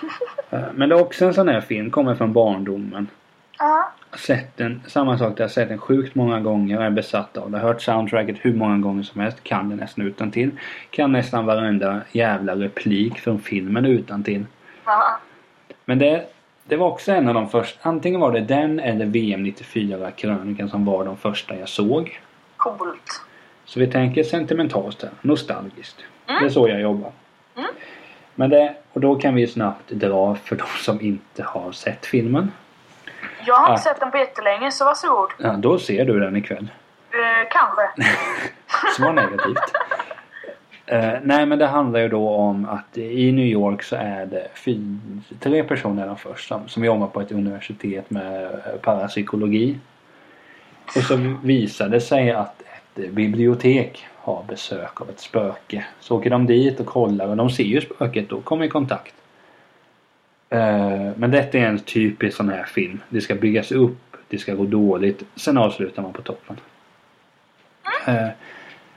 Eh, Men det är också en sån här film, kommer från barndomen. Ja. Sett den, samma sak där, jag sett den sjukt många gånger, är besatt av det. Hört soundtracket hur många gånger som helst, kan det nästan utan till. Kan nästan varenda jävla replik från filmen utan till. Ja. Men det, det var också en av de första, antingen var det den eller VM 94 krönikan som var de första jag såg. Coolt. Så vi tänker sentimentalt här, nostalgiskt. Mm. Det är så jag jobbar. Mm. Men det, och då kan vi snabbt dra för de som inte har sett filmen. Jag har inte Ja. sett den på jättelänge, så varsågod. Ja, då ser du den ikväll. Eh, kanske. Svar negativt. Eh, nej men det handlar ju då om att i New York så är det tre personer först som, som jobbar på ett universitet med eh, parapsykologi. Och så visar det sig att ett bibliotek har besök av ett spöke. Så åker de dit och kollar och de ser ju spöket och kommer i kontakt. Eh, men detta är en typisk sån här film. Det ska byggas upp, det ska gå dåligt, sen avslutar man på toppen. Eh,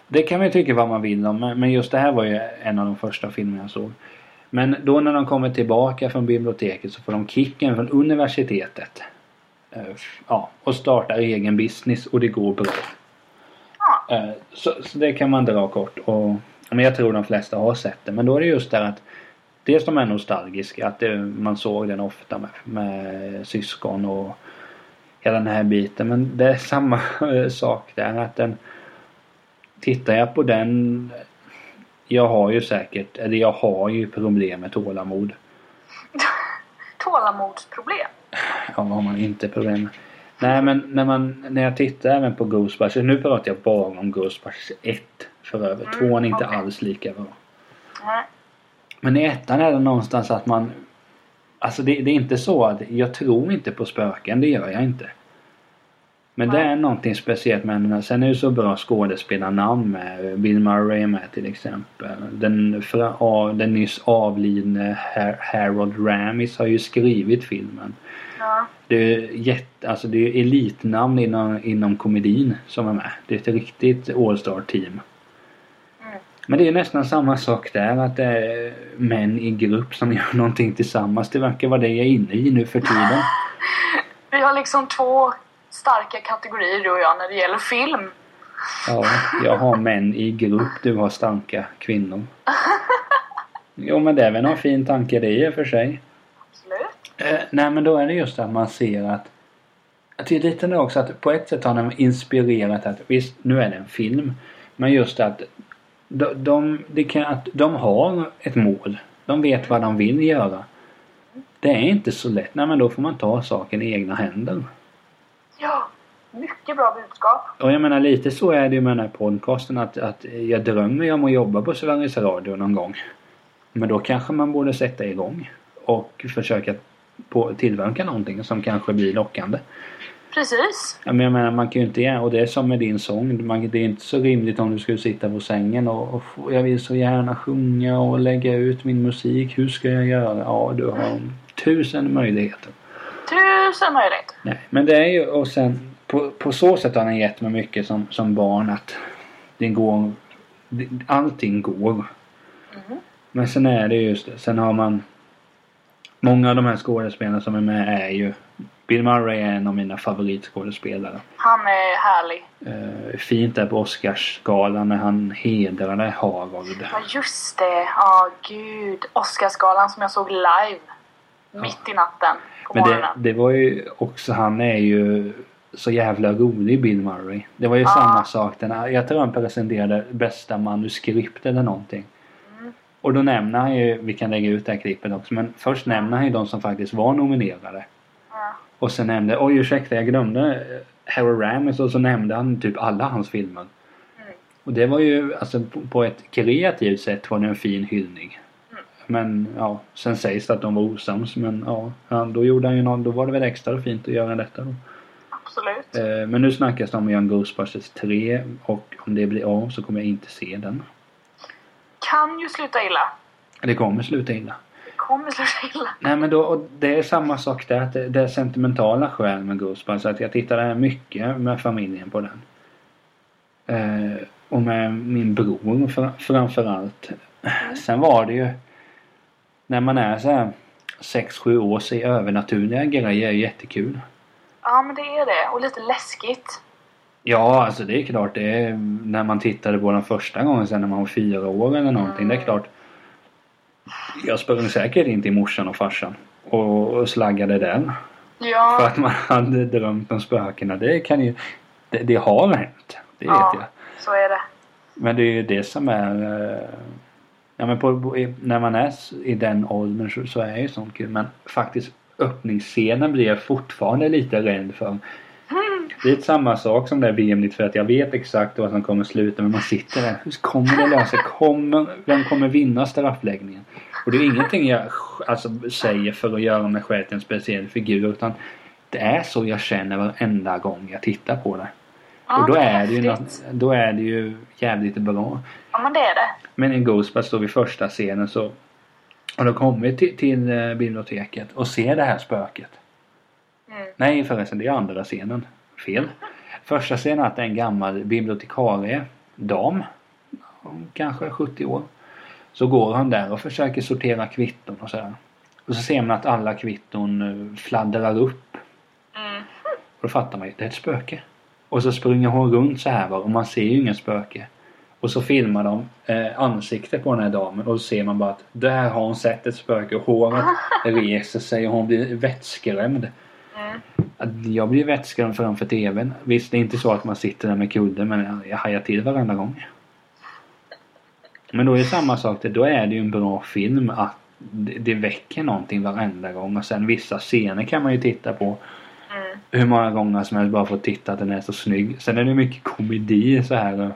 det kan man tycka vad man vill om men men just det här var ju en av de första filmerna jag såg. Men då när de kommer tillbaka från biblioteket så får de kicken från universitetet. Eh, Ja, och startar egen business och det går bra. Eh, Så, så det kan man dra kort. Och, men jag tror de flesta har sett det. Men då är det just det att Dels de är nostalgiska, att det, man såg den ofta med, med syskon och hela den här biten. Men det är samma sak där. Att den, tittar jag på den Jag har ju säkert, eller jag har ju problem med tålamod. Tålamodsproblem. Ja, har man inte problem med? Nej men när man, när jag tittar även på Ghostbusters, nu pratar jag bara om Ghostbusters 1 för övrigt. Mm, Tvåan är inte okej. alls lika bra. Nej. Men i ettan är det någonstans att man Alltså det, det är inte så att jag tror inte på spöken, det gör jag inte. Men det är någonting speciellt med här. Sen är det så bra skådespelarnamn med. Bill Murray med till exempel. Den, fra, av, den nyss avlidne Har- Harold Ramis har ju skrivit filmen. Ja. Det är jätte, alltså det är elitnamn inom, inom komedin som är med. Det är ett riktigt all-star team. Mm. Men det är nästan samma sak där att det är män i grupp som gör någonting tillsammans. Det verkar vara det jag är inne i nu för tiden. Vi har liksom två starka kategorier du och jag när det gäller film. Ja, jag har män i grupp, du har starka kvinnor. Jo men det är väl någon fin tanke det i och för sig. Absolut. Eh, nej men då är det just att man ser att att det är lite det också att på ett sätt har den inspirerat att visst nu är det en film. Men just att de, de, det kan, att de har ett mål. De vet vad de vill göra. Det är inte så lätt. Nej men då får man ta saken i egna händer. Ja. Mycket bra budskap. Och jag menar lite så är det ju med den här podcasten att, att jag drömmer ju om att jobba på Sveriges Radio någon gång. Men då kanske man borde sätta igång och försöka på, tillverka någonting som kanske blir lockande. Precis. Ja, men jag menar man kan ju inte göra, och det är som med din sång. Man, det är inte så rimligt om du skulle sitta på sängen och, och få- jag vill så gärna sjunga och lägga ut min musik. Hur ska jag göra? Ja, du har tusen möjligheter. Tusen möjligheter. Nej, men det är ju och sen på, på så sätt har den gett mig mycket som, som barn att det går, allting går. Mhm. Men sen är det just det. Sen har man Många av de här skådespelarna som är med är ju Bill Murray är en av mina favoritskådespelare. Han är härlig. Eh, fint där på Oscarsgalan när han hedrade Harvard. Ja just det. Ja gud. Oscarsgalan som jag såg live. Mitt i natten. På Men det, morgonen. det var ju också, han är ju så jävla rolig Bill Murray. Det var ju Ja. samma sak. Den, jag tror han presenterade bästa manuskript eller någonting. Mm. Och då nämner han ju, vi kan lägga ut det här klippet också, men först nämner han ju de som faktiskt var nominerade. Ja. Och sen nämnde, oj ursäkta jag glömde Harold Ramis och så nämnde han typ alla hans filmer. Mm. Och det var ju, alltså på, på ett kreativt sätt var det en fin hyllning. Mm. Men ja, sen sägs det att de var osams men ja, då gjorde han ju någon, då var det väl extra fint att göra detta då. Absolut. Eh, men nu snackas det om att göra en Ghostbusters 3 och om det blir av så kommer jag inte se den. Kan ju sluta illa. Det kommer sluta illa. Det kommer sluta illa. Nej men då, och det är samma sak där. Att det, det är sentimentala skäl med Ghostbusters. Att jag tittade mycket med familjen på den. Eh, och med min bror fr, framförallt. Sen var det ju när man är så här 6-7 år så är övernaturliga grejer jättekul. Ja men det är det. Och lite läskigt. Ja, alltså det är klart. Det är när man tittade på den första gången sen när man var fyra år eller någonting. Det är klart. Jag sprang säkert in till morsan och farsan och, och slaggade den. För Ja. att man hade drömt om spökena. Det kan ju... Det, det har hänt. Det vet Ja. jag. Så är det. Men det är ju det som är... Ja men på, när man är i den åldern så, så är ju sånt kul. Men faktiskt öppningsscenen blir jag fortfarande lite rädd för. Det är samma sak som det VM för att jag vet exakt vad som kommer sluta men man sitter där. Hur kommer det lösa? Kommer, vem kommer vinna straffläggningen? Och det är ingenting jag alltså, säger för att göra mig själv till en speciell figur utan det är så jag känner varenda gång jag tittar på det. Ja, och då är, det ju något, då är det ju jävligt bra. Ja men det är det. Men i Ghostbusters då vid första scenen så har de kommit till, till eh, biblioteket och ser det här spöket. Mm. Nej förresten, det är andra scenen. Fel. Första scenen är att det är en gammal bibliotekarie, dam, kanske 70 år. Så går han där och försöker sortera kvitton och sådär. Och så ser man att alla kvitton eh, fladdrar upp. Mm. Och då fattar man ju, det är ett spöke. Och så springer hon runt så här va, och man ser ju ingen spöke. Och så filmar de eh, ansiktet på den här damen och så ser man bara att där har hon sett ett spöke och håret reser sig och hon blir vettskrämd. Mm. Jag blir vettskrämd framför TVn. Visst, det är inte så att man sitter där med kudden men jag- hajar till varenda gång. Men då är det samma sak där. Då är det ju en bra film att det, väcker någonting varenda gång. Och sen vissa scener kan man ju titta på. Hur många gånger som helst bara för att titta att den är så snygg. Sen är det mycket komedi så här.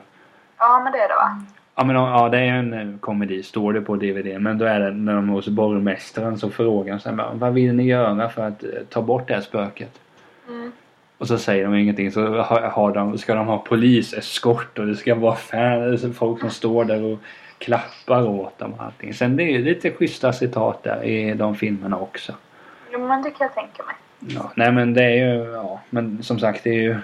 Ja men det är det va? Ja men ja det är en eh, komedi, står det på DVD. Men då är det när de är hos borgmästaren så frågar de sen bara, Vad vill ni göra för att eh, ta bort det här spöket? Mm. Och så säger de ingenting så har, har de, ska de ha poliseskort och det ska vara fans, folk som står där och klappar åt dem och allting. Sen det är ju lite schyssta citat där i de filmerna också. Jo men det kan jag tänka mig. Ja, nej men det är ju, ja men som sagt det är ju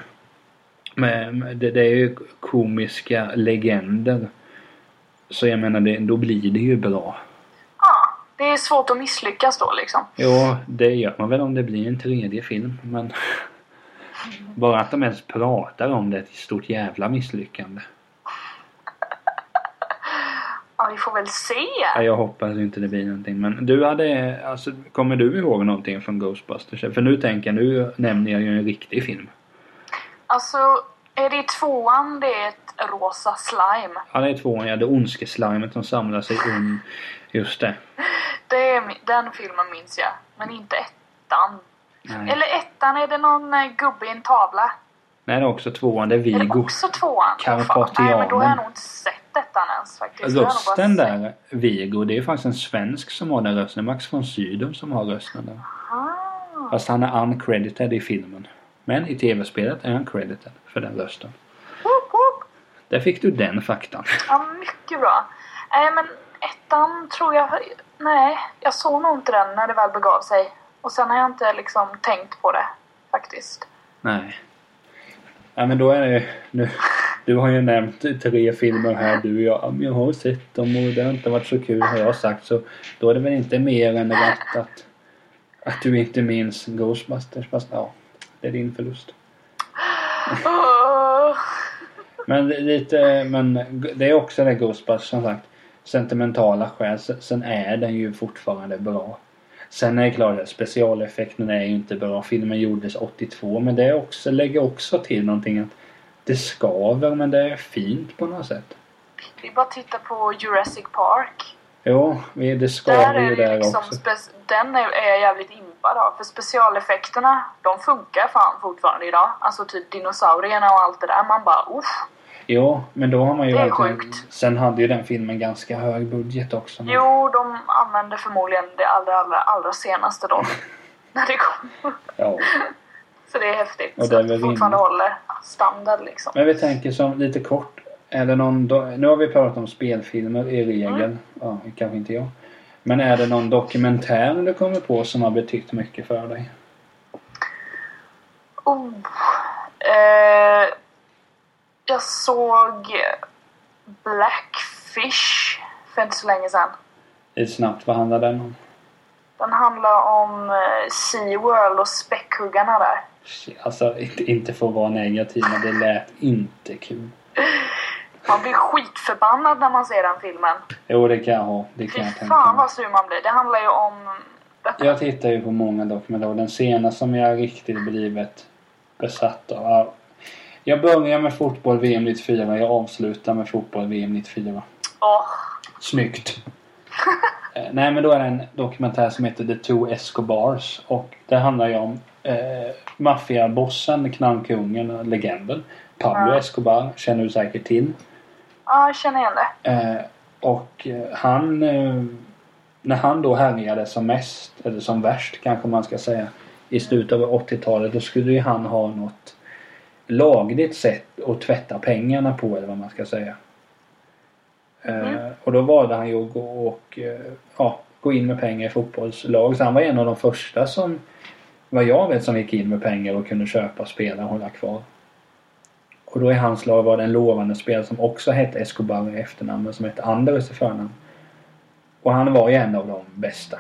men, det, det är ju komiska legender. Så jag menar det, då blir det ju bra. Ja. Det är svårt att misslyckas då liksom. Ja, det gör man väl om det blir en tredje film men bara att de ens pratar om det är ett stort jävla misslyckande. Ja vi får väl se. Ja, jag hoppas inte det blir någonting men du hade, alltså kommer du ihåg någonting från Ghostbusters? För nu tänker jag, nu nämner jag ju en riktig film. Alltså är det i tvåan det är ett rosa slime? Ja, det är tvåan, ja. Det ondskeslimet som samlar sig um... Just det. Det är, den filmen minns jag. Men inte ettan. Nej. Eller ettan, är det någon eh, gubbe i en tavla? Nej, det är också tvåan. Det är Är det Vigo. också tvåan? Fan. Nej Karpatianen. men då har jag nog inte sett ettan ens faktiskt. Bara Rösten där, Vigo, det är faktiskt en svensk som har den rösten. Max von Sydow som har rösten där. Ah. Fast han är uncredited i filmen. Men i tv-spelet är han credited för den rösten. Woop, woop. Där fick du den faktan. Ja, mycket bra. Nej men ettan tror jag... Nej, jag såg nog inte den när det väl begav sig. Och sen har jag inte liksom tänkt på det faktiskt. Nej. Ja men då är det nu. Du har ju nämnt tre filmer här du och jag. Ja, men jag har sett dem och det har inte varit så kul har jag sagt. Så då är det väl inte mer än rätt att, att du inte minns Ghostbusters. Fast ja, det är din förlust. Men lite, men det är också det Ghostbusters som sagt. Sentimentala skäl. Sen är den ju fortfarande bra. Sen är det klart att specialeffekterna är ju inte bra. Filmen gjordes 82 men det är också, lägger också till någonting att det skaver men det är fint på något sätt. Vi bara tittar på Jurassic Park. Jo, det skaver ju där liksom också. den är, är jag jävligt impad av. För specialeffekterna, de funkar fan fortfarande idag. Alltså typ dinosaurierna och allt det där. Man bara uff. Jo, men då har man ju Det är verkligen... sjukt. Sen hade ju den filmen ganska hög budget också. men- Jo, de använde förmodligen det allra, allra, allra senaste då. när det kom. Ja. Så det är häftigt. Och så att det fortfarande rimligt. håller standard liksom. Men vi tänker som lite kort. Är det någon... Do- nu har vi pratat om spelfilmer i regel. Mm. Ja, kanske inte jag. Men är det någon dokumentär du kommer på som har betytt mycket för dig? Oh. Eh, jag såg Blackfish för inte så länge sedan. Lite snabbt, vad handlar den om? Den handlar om eh, SeaWorld och späckhuggarna där. Alltså, inte, för att vara negativ, men det lät inte kul. Man blir skitförbannad när man ser den filmen. Jo, det kan jag ha. Det Fy kan jag tänka fan vad sur man blir. Det handlar ju om... Jag tittar ju på många dokumentärer. Den senaste som jag riktigt blivit besatt av. ja. Jag börjar med fotboll VM 94. Jag avslutar med fotboll VM 94. Åh, Snyggt! Eh, Nej men då är det en dokumentär som heter The Two Escobars. Och det handlar ju om eh, maffiabossen, knarkkungen, legenden. Pablo Ja. Escobar känner du säkert till. ja, jag känner igen det. Eh, och eh, han... Eh, när han då härjade som mest, eller som värst kanske man ska säga, i slutet av 80-talet då skulle ju han ha något lagligt sätt att tvätta pengarna på eller vad man ska säga. Eh, Mm. och då valde han ju att gå och eh, ja, gå in med pengar i fotbollslag. Så han var en av de första som, vad jag vet, som gick in med pengar och kunde köpa spelare och hålla kvar. Och då i hans lag var det en lovande spelare som också hette Escobar i efternamn men som hette Andres i förnamn. Och han var ju en av de bästa.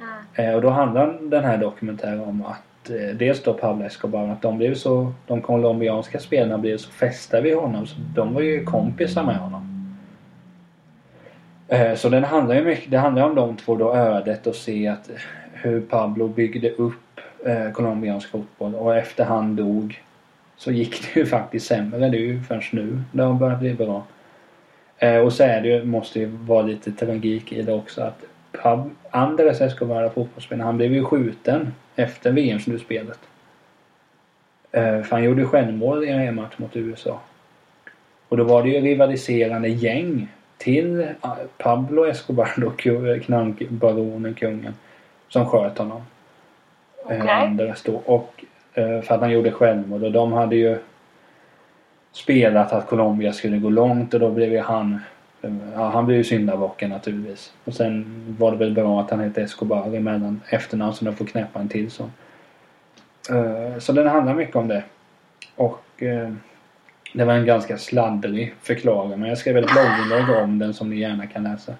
Mm. Eh, och då handlar den här dokumentären om att Eh, dels då Pablo Escobar att de blev så, de colombianska spelarna blev så fästa vid honom så de var ju kompisar med honom. Eh, så den handlar ju mycket, det handlar om de två då ödet och se att eh, hur Pablo byggde upp eh, colombiansk fotboll och efter han dog så gick det ju faktiskt sämre. Det är ju först nu det har börjat bli bra. Eh, och så är det ju, måste ju vara lite tragik i det också att Andres Escobar, fotbollsspelare, han blev ju skjuten efter VM-slutspelet. Eh, för han gjorde självmål i en EM-match mot USA. Och då var det ju rivaliserande gäng till eh, Pablo Escobar då, knarkbaronen, kungen, som sköt honom. Eh, Okej. Andres då. Och för att han gjorde självmål och de hade ju spelat att Colombia skulle gå långt och då blev ju han Ja, han blev ju syndabocken naturligtvis. Och sen var det väl bra att han hette Escobar emellan efternamn så de får knäppa en till så. Eh, Så den handlar mycket om det. Och eh, det var en ganska sladdrig förklaring men jag skrev ett blogginlägg om den som ni gärna kan läsa.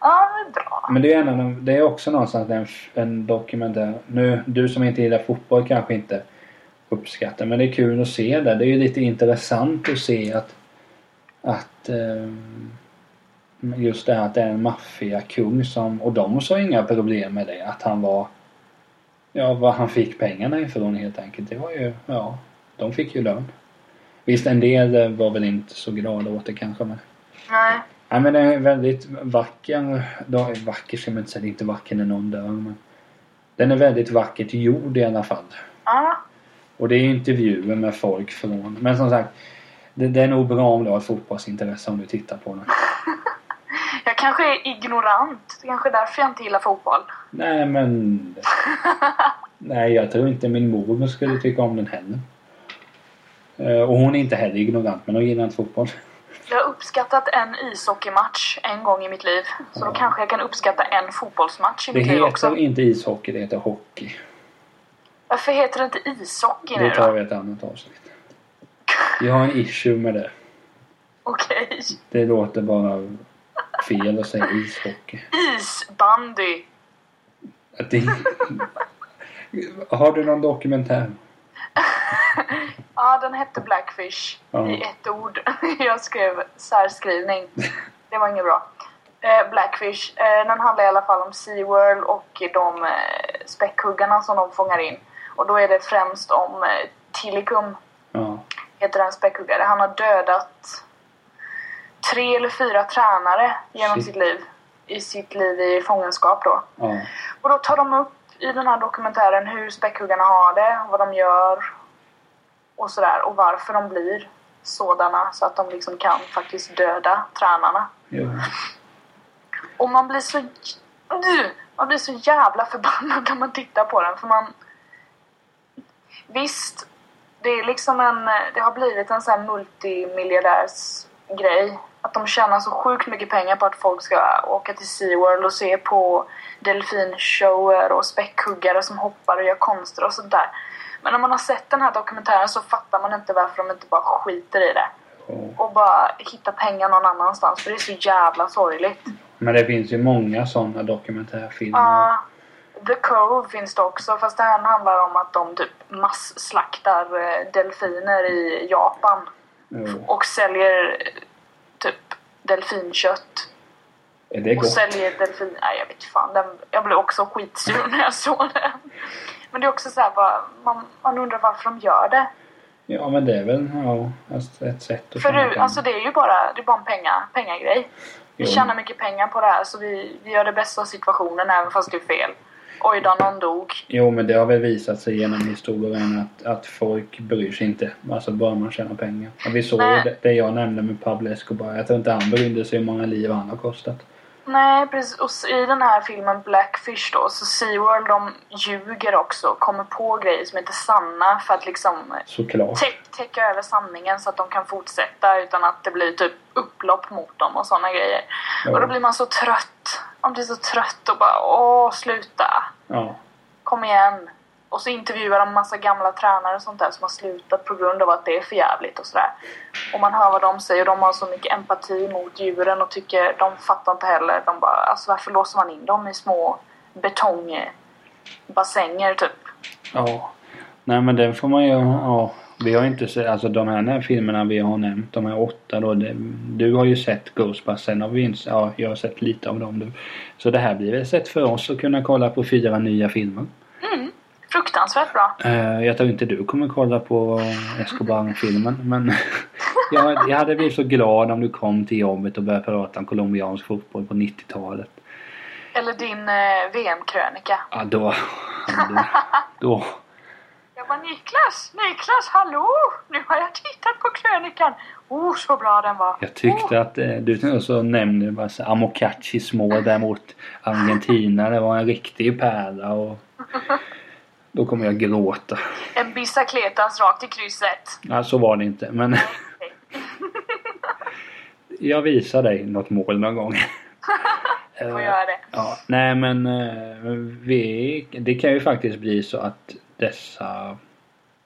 Ja, är bra. Men det är, en det är också någonstans en, en dokumentär. Nu, du som inte gillar fotboll kanske inte uppskattar men det är kul att se det. Det är ju lite intressant att se att att ehm, just det här att det är en maffiakung som och de såg inga problem med det. Att han var ja, var han fick pengarna ifrån helt enkelt. Det var ju, ja, de fick ju lön. Visst en del eh, var väl inte så glada åt det kanske men Nej. Nej men den är väldigt vacker. Då är vacker ska man inte säga. Det är inte vacker när någon dör men. Den är väldigt vackert gjord i alla fall. Ja. Och det är intervjuer med folk från. Men som sagt. Det, det är nog bra om du har ett fotbollsintresse om du tittar på den. Jag kanske är ignorant. Det är kanske är därför jag inte gillar fotboll. Nej men. Nej jag tror inte min mor skulle tycka om den heller. Eh, Och hon är inte heller ignorant men hon gillar inte fotboll. Jag har uppskattat en ishockeymatch en gång i mitt liv. Så då kanske jag kan uppskatta en fotbollsmatch i Det mitt liv heter också. inte ishockey, det heter hockey. Varför heter det inte ishockey nu Det tar då? vi ett annat avsnitt. Jag har en issue med det. Okej. Det låter bara fel att säga ishockey. Isbandy. Att det... Har du någon dokumentär? Ja, den hette Blackfish Ja. i ett ord. Jag skrev särskrivning. Det var inget bra. Eh, Blackfish. Eh, den handlar i alla fall om SeaWorld och de eh, späckhuggarna som de fångar in. Och då är det främst om Ja. Heter den späckhuggare. Han har dödat tre eller fyra tränare genom Shit. sitt liv. I sitt liv i fångenskap då. Ja. Och då tar de upp i den här dokumentären hur späckhuggarna har det, vad de gör och sådär. Och varför de blir sådana så att de liksom kan faktiskt döda tränarna. Jo. Och man blir så... Man blir så jävla förbannad när man tittar på den för man... Visst, det är liksom en... Det har blivit en sån här multimiljardärsgrej. Att de tjänar så sjukt mycket pengar på att folk ska åka till SeaWorld och se på delfinshower och späckhuggare som hoppar och gör konster och sånt där. Men när man har sett den här dokumentären så fattar man inte varför de inte bara skiter i det. Och- Och bara hittar pengar någon annanstans för det är så jävla sorgligt. Men det finns ju många sådana dokumentärfilmer. Ja, The Cove finns det också fast det här handlar om att de typ masslaktar eh, delfiner i Japan Jo. och säljer eh, typ delfinkött. Är det Och gott? säljer delfin... Nej jag vet fan, den... jag blev också skitsur när jag såg den. Men det är också så här, bara, man, man undrar varför de gör det. Ja men det är väl ja, ett sätt att För du, pengar. alltså det är ju bara, det är bara en penga, pengagrej. Vi Jo. tjänar mycket pengar på det här så vi, vi gör det bästa av situationen även fast det är fel. Oj då, någon dog. Jo men det har väl visat sig genom historien att, att folk bryr sig inte. Alltså bara man tjänar pengar. Och vi såg Nej. det, det jag nämnde med Pablo Escobar. Jag tror inte han brydde sig hur många liv han har kostat. Nej, precis. Och i den här filmen Blackfish då, så SeaWorld de ljuger också och kommer på grejer som inte är sanna för att liksom Såklart. tä- täcka över sanningen så att de kan fortsätta utan att det blir typ upplopp mot dem och sådana grejer. Ja. Och då blir man så trött. Man blir så trött och bara åh, sluta. Ja. Kom igen. Och så intervjuar de massa gamla tränare och sånt där som har slutat på grund av att det är för jävligt och sådär. Och man hör vad de säger och de har så mycket empati mot djuren och tycker, de fattar inte heller. De bara, alltså varför låser man in dem i små betongbassänger typ? Ja. Nej men den får man ju, ja. Vi har inte sett, alltså de här, här filmerna vi har nämnt, de här åtta då. Det, du har ju sett Ghostbusters, sen har vi inte, ja jag har sett lite av dem du. Så det här blir väl ett sätt för oss att kunna kolla på fyra nya filmer. Fruktansvärt bra. Eh, jag tror inte du kommer kolla på Escobar-filmen men jag, jag hade blivit så glad om du kom till jobbet och började prata om colombiansk fotboll på 90-talet. Eller din eh, VM-krönika. Ja då, då, då. Bara Niklas, Niklas, hallå! Nu har jag tittat på krönikan. Oh, så bra den var. Jag tyckte att eh, du så nämnde så Amokachis mål där mot Argentina. Det var en riktig pärla och då kommer jag gråta. En bicicletas rakt i krysset. Ja, så var det inte men jag visar dig något mål någon gång. Du får göra det. Ja, nej men eh, vi, det kan ju faktiskt bli så att dessa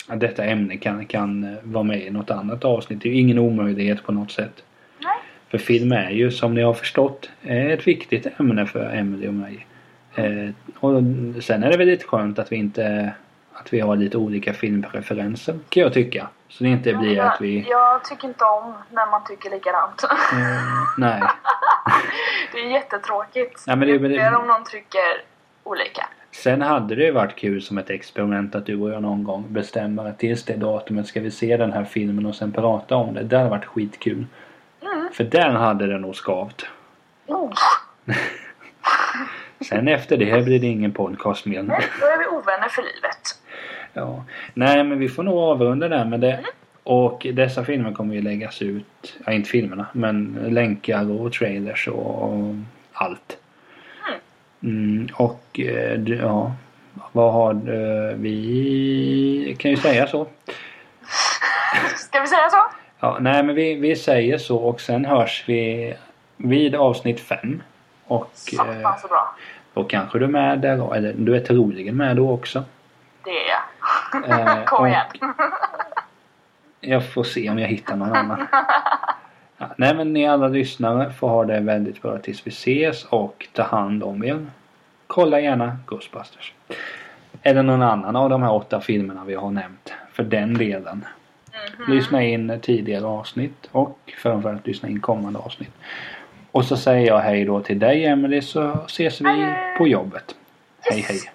att detta ämne kan, kan eh, vara med i något annat avsnitt. Det är ju ingen omöjlighet på något sätt. Nej. För film är ju som ni har förstått eh, ett viktigt ämne för Emelie och mig. Eh, och sen är det väl lite skönt att vi inte att vi har lite olika filmpreferenser kan jag tycka. Så det inte blir jag, att vi... jag tycker inte om när man tycker likadant. Eh, nej. det är jättetråkigt. Nej, men det- men det- det är om någon tycker olika. Sen hade det ju varit kul som ett experiment att du och jag någon gång bestämmer att tills det datumet ska vi se den här filmen och sen prata om det. Det hade varit skitkul. Mm. För den hade det nog skavt. Oh. Sen efter det blir det ingen podcast mer. Nej, då är vi ovänner för livet. Ja. Nej men vi får nog avrunda där med det. Och dessa filmer kommer ju läggas ut, ja inte filmerna, men länkar och trailers och allt. Mm, och eh, ja, vad har eh, vi kan ju säga så. Ska vi säga så? Ja, nej men vi, vi säger så och sen hörs vi vid avsnitt fem. Och eh, Satan så bra. då kanske du är med där då, eller du är troligen med då också. Det är jag. Eh, Kom igen. Jag får se om jag hittar någon annan. Ja, nej men ni alla lyssnare får ha det väldigt bra tills vi ses och ta hand om er. Kolla gärna Ghostbusters. Eller någon annan av de här åtta filmerna vi har nämnt. För den delen. Mhm. Lyssna in tidigare avsnitt och framförallt lyssna in kommande avsnitt. Och så säger jag hej då till dig Emelie så ses vi på jobbet. Hej hej.